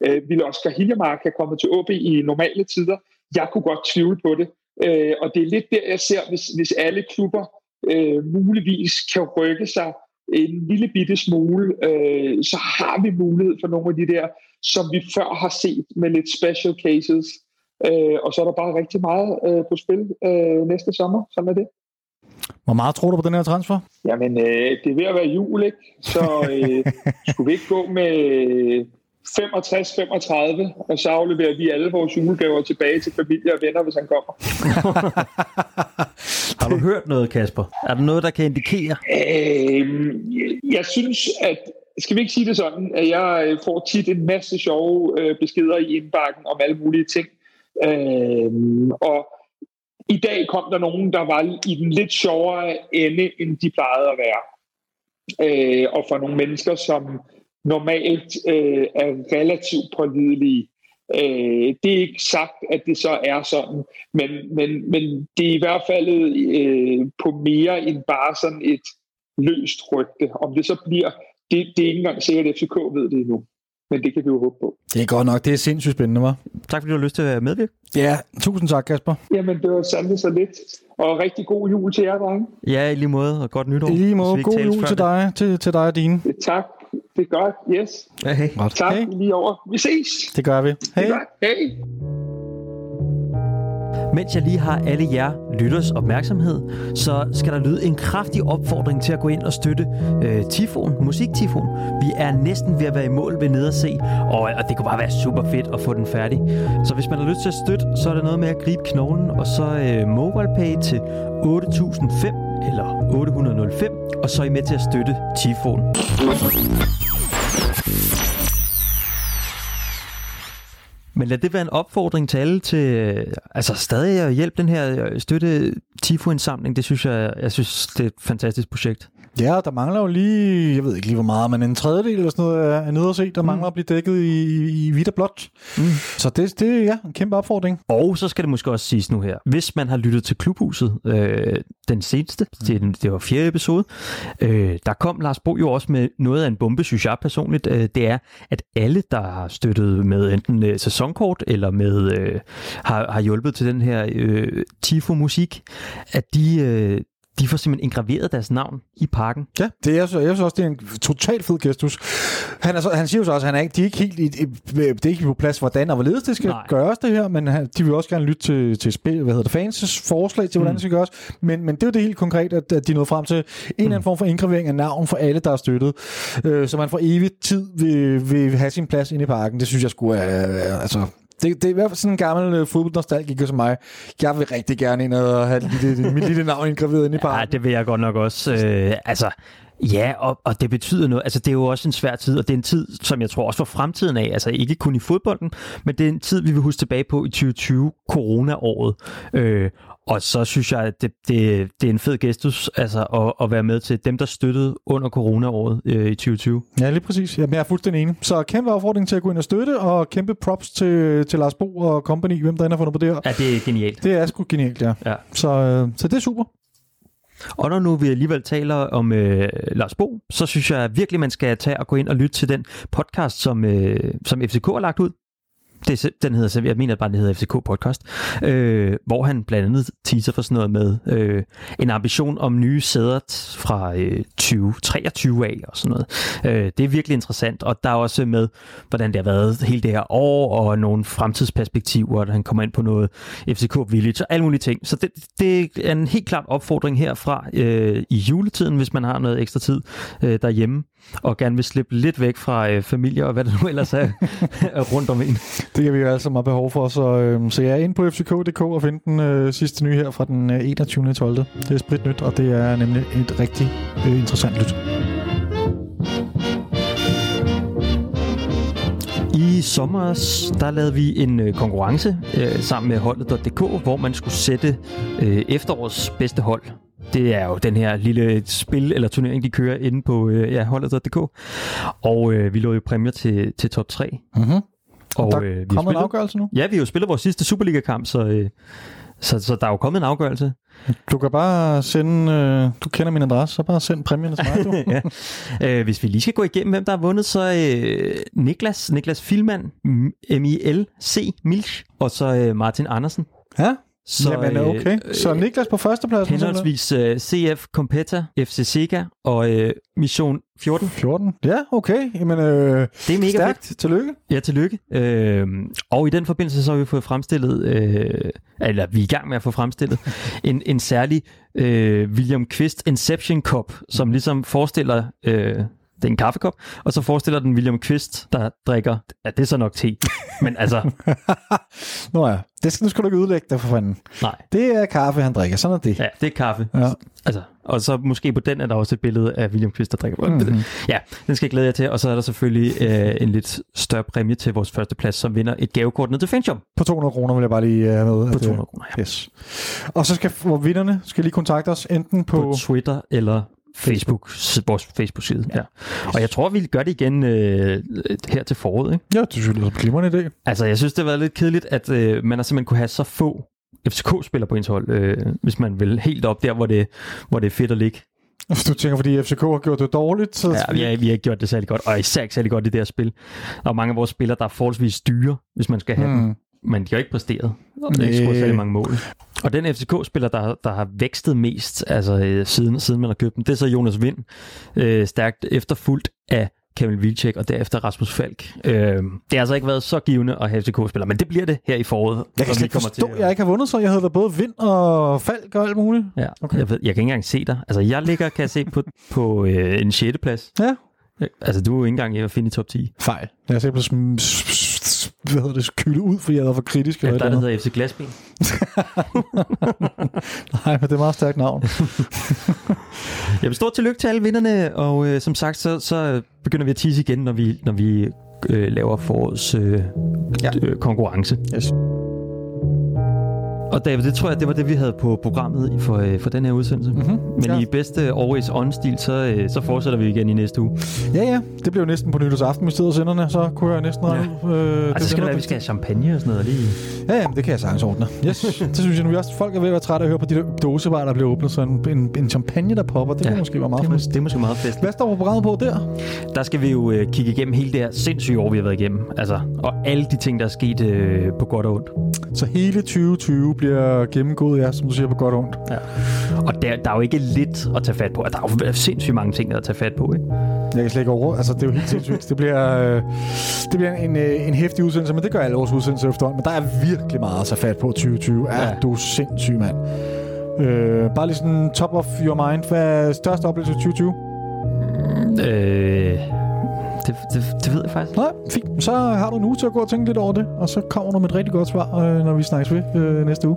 Øh, vil Oscar Hiljemark have kommet til OB i normale tider? Jeg kunne godt tvivle på det. Øh, og det er lidt der, jeg ser, hvis, hvis alle klubber øh, muligvis kan rykke sig en lille bitte smule, øh, så har vi mulighed for nogle af de der, som vi før har set med lidt special cases. Øh, og så er der bare rigtig meget øh, på spil øh, næste sommer. Sådan er det. Hvor meget tror du på den her transfer? Jamen, øh, det er ved at være jul, ikke? Så øh, skulle vi ikke gå med 65-35, og så afleverer vi alle vores julegaver tilbage til familie og venner, hvis han kommer. Har du hørt noget, Kasper? Er der noget, der kan indikere? Øh, jeg synes, at skal vi ikke sige det sådan, at jeg får tit en masse sjove øh, beskeder i indbakken om alle mulige ting. Øh, og i dag kom der nogen, der var i den lidt sjovere ende, end de plejede at være. Øh, og for nogle mennesker, som normalt øh, er relativt pålidelige. Øh, det er ikke sagt, at det så er sådan, men, men, men det er i hvert fald øh, på mere end bare sådan et løst rygte. Om det så bliver, det, det er ikke engang sikkert, at FCK ved det endnu. Men det kan vi jo håbe på. Det er godt nok. Det er sindssygt spændende, var. Tak fordi du har lyst til at medvirke. Ja, tusind tak, Kasper. Jamen, det var sandelig så lidt. Og rigtig god jul til jer, drenge. Ja, i lige måde, og godt nytår. I lige måde, god jul til det. dig, til, til dig og dine. Tak. Det er godt. Yes. Ja, hey. Godt. Tak Hey, lige over. Vi ses. det gør vi. Det Hej. Hej. Mens jeg lige har alle jer lytters opmærksomhed, så skal der lyde en kraftig opfordring til at gå ind og støtte øh, Tifon, Musiktifon. Vi er næsten ved at være i mål ved nede at se, og, og det kunne bare være super fedt at få den færdig. Så hvis man har lyst til at støtte, så er det noget med at gribe knoglen, og så øh, MobilePay til 8005 eller 805, og så er I med til at støtte Tifon. Men lad det være en opfordring til alle til øh, altså stadig at hjælpe den her øh, støtte Tifo-indsamling. Det synes jeg, jeg synes, det er et fantastisk projekt. Ja, der mangler jo lige, jeg ved ikke lige hvor meget, men en tredjedel eller sådan noget er, er nede at se, der mm. mangler at blive dækket i, i, hvidt og blåt. Mm. Så det, det er ja, en kæmpe opfordring. Og så skal det måske også siges nu her. Hvis man har lyttet til Klubhuset, øh, den seneste, det, den- det var fjerde episode, øh, der kom Lars Bo jo også med noget af en bombe, synes jeg personligt. Øh, det er, at alle, der har støttet med enten øh, sæsonkort eller med øh, har, har hjulpet til den her øh, Tifo-musik, at de, øh, de får simpelthen indgraveret deres navn i parken. Ja, det er, så, jeg synes også, det er en totalt fed gestus. Han, er så, han siger jo så også, at han er ikke, de er ikke helt i, det er ikke på plads, hvordan og hvorledes det skal Nej. Gøres det her, men han, de vil også gerne lytte til, til spil, hvad hedder det, fans' forslag til, hvordan Mm. det skal gøres. Men, men det er jo det helt konkret, at, at de nåede frem til en eller anden form for indgravering af navn for alle, der er støttet. Øh, så man for evigt tid vil, vil have sin plads inde i parken. Det synes jeg skulle er, altså, det, det er i hvert fald sådan en gammel øh, fodboldnostalgiker som mig. Jeg vil rigtig gerne ind og have et lille, mit lille navn indgraveret inde i parken. Ja, det vil jeg godt nok også. Øh, altså, ja, og, og det betyder noget. Altså, det er jo også en svær tid, og det er en tid, som jeg tror også for fremtiden af, altså ikke kun i fodbolden, men det er en tid, vi vil huske tilbage på i 2020, corona-året. Øh, og så synes jeg, at det, det, det er en fed gestus altså, at, at være med til dem, der støttede under corona-året øh, i 2020. Ja, lige præcis. Jamen, jeg er fuldstændig enig. Så kæmpe opfordring til at gå ind og støtte, og kæmpe props til, til Lars Bo og company, hvem der end har fundet på det her. Ja, det er genialt. Det er sgu genialt, ja. Ja. Så, øh, så det er super. Og når nu vi alligevel taler om øh, Lars Bo, så synes jeg virkelig, man skal tage og gå ind og lytte til den podcast, som, øh, som FCK har lagt ud. Det, den hedder, jeg mener bare, den hedder FCK Podcast, øh, hvor han blandt andet teaser for sådan noget med øh, en ambition om nye sæder fra øh, 2023 af og sådan noget. Øh, det er virkelig interessant, og der er også med, hvordan det har været hele det her år, og nogle fremtidsperspektiver, og han kommer ind på noget FCK Village og alle mulige ting. Så det, det er en helt klart opfordring herfra øh, i juletiden, hvis man har noget ekstra tid øh, derhjemme, og gerne vil slippe lidt væk fra øh, familie og hvad det nu ellers er rundt om en. Det kan vi jo alle sammen have behov for. Så, øh, så jeg er inde på fck.dk og finde den øh, sidste nye her fra den øh, 21. 12. Det er spritnyt, og det er nemlig et rigtig øh, interessant lyt. I sommer, der lavede vi en øh, konkurrence øh, sammen med holdet.dk, hvor man skulle sætte øh, efterårets bedste hold. Det er jo den her lille spil eller turnering, de kører inde på øh, ja, holdet.dk. Og øh, vi lå jo præmier til, til top 3. Mm-hmm. Og der øh, vi en afgørelse nu. Ja, vi har jo spillet vores sidste Superliga-kamp, så, øh, så, så der er jo kommet en afgørelse. Du kan bare sende, øh, du kender min adresse, så bare send præmierne til mig, ja. øh, hvis vi lige skal gå igennem, hvem der har vundet, så øh, Niklas, Niklas Filman, M-I-L-C, Milch, og så øh, Martin Andersen. ja, Så, Jamen, okay. Så Niklas på førstepladsen. henholdsvis øh, CF Competa, FC Sega og øh, Mission 14. 14. Ja, okay. Jamen, øh, Det er mega stærkt. fedt. Tillykke. Ja, tillykke. Øh, og i den forbindelse så har vi fået fremstillet, øh, eller vi er i gang med at få fremstillet, en, en særlig øh, William Quist Inception Cup, som ligesom forestiller... Øh, det er en kaffekop, og så forestiller den William Quist, der drikker, ja, det er så nok te, men altså, Nå ja, det skal, nu skal du ikke udlægge det for fanden. nej, Det er kaffe, han drikker. Sådan er det. ja, det er kaffe. Ja. Altså, og så måske på den er der også et billede af William Quist, der drikker. Mhm. Ja, den skal jeg glæde jer til, og så er der selvfølgelig øh, en lidt større præmie til vores første plads, som vinder et gavekort ned til Fanshop På 200 kroner vil jeg bare lige have med. på at, 200 kroner. Ja. Yes. Og så skal vinderne skal lige kontakte os enten på... på Twitter eller Facebook, vores Facebook-side. Ja. Og jeg tror, vi gør det igen øh, her til foråret. Ikke? Ja, det synes jeg er en glimrende idé. Altså, jeg synes, det har været lidt kedeligt, at øh, man har simpelthen kunne have så få FCK-spillere på ens hold, øh, hvis man vil helt op der, hvor det, hvor det er fedt at ligge. Du tænker, fordi FCK har gjort det dårligt? Så Ja, vi har, vi har ikke gjort det særlig godt, og især ikke særlig godt i det her spil. Der er mange af vores spillere, der er forholdsvis dyre, hvis man skal have hmm. dem. Men de har ikke præsteret. Og det er ikke scoret særlig mange mål. Og den FCK-spiller, der, der har vækstet mest, altså øh, siden, siden man har købt dem, det er så Jonas Vind, øh, stærkt efterfulgt af Kamil Vilcek og derefter Rasmus Falk. Øh, det har altså ikke været så givende at have FCK-spillere, men det bliver det her i foråret. Jeg kan slet ikke forstå, til at jeg ikke har vundet, så jeg havde været både vind og falk og alt muligt. Ja, Okay. jeg, ved, jeg kan ikke engang se dig. Altså, jeg ligger, kan jeg se, på, på øh, en 6. plads. Ja. Altså, du er jo ikke engang at finde i top 10. Fejl. Jeg er simpelthen sm- s- s- hvad hedder det, kyldet ud, fordi jeg været for kritisk. Ja, Eller der et er eller der hedder FC Glasben. Nej, men det er et meget stærkt navn. Jamen, stort tillykke til alle vinderne, og øh, som sagt, så, så begynder vi at tease igen, når vi, når vi øh, laver forårets øh, Ja. ja. øh, konkurrence. Yes. Og David, det tror jeg, det var det, vi havde på programmet for, øh, for den her udsendelse. Mhm. Men Ja. ja. i bedste Always On-stil, så, øh, så fortsætter vi igen i næste uge. Ja, ja. Det blev næsten på nytårsaften, vi steder senderne, så kunne jeg næsten regne ud. Øh, Altså, så skal det være, vi skal have champagne og sådan noget lige. Ja, ja, det kan jeg sagtens ordne. Yes, det synes jeg nu. Også, folk er ved at være trætte af at høre på de der dåsevarer, der bliver åbnet. Så en, en, en champagne, der popper, det ja. kan måske være meget det, fest. det er måske meget fest. Hvad står på programmet på der? Der skal vi jo øh, kigge igennem hele det her sindssyge år, vi har været igennem. Altså, og alle de ting, der er sket øh, på godt og ondt. Så hele 2020 bliver gennemgået, ja, som du siger, på godt og ondt. Ja. Og der, der er jo ikke lidt at tage fat på. Der er jo sindssygt mange ting, der er at tage fat på. Ikke? Jeg kan slet ikke over. Altså, det er jo helt sindssygt. Det bliver, øh, det bliver en, øh, en hæftig udsendelse, men det gør alle vores udsendelser efterhånden. Men der er virkelig meget at tage fat på 2020. Er ja. Ja. du er sindssyg, mand. Øh, bare lige sådan top of your mind. Hvad er største oplevelse i 2020? Øh, det, det, det ved jeg faktisk. Nej, fint. Så har du en uge til at gå og tænke lidt over det, og så kommer du med et rigtig godt svar, øh, når vi snakkes ved øh, næste uge.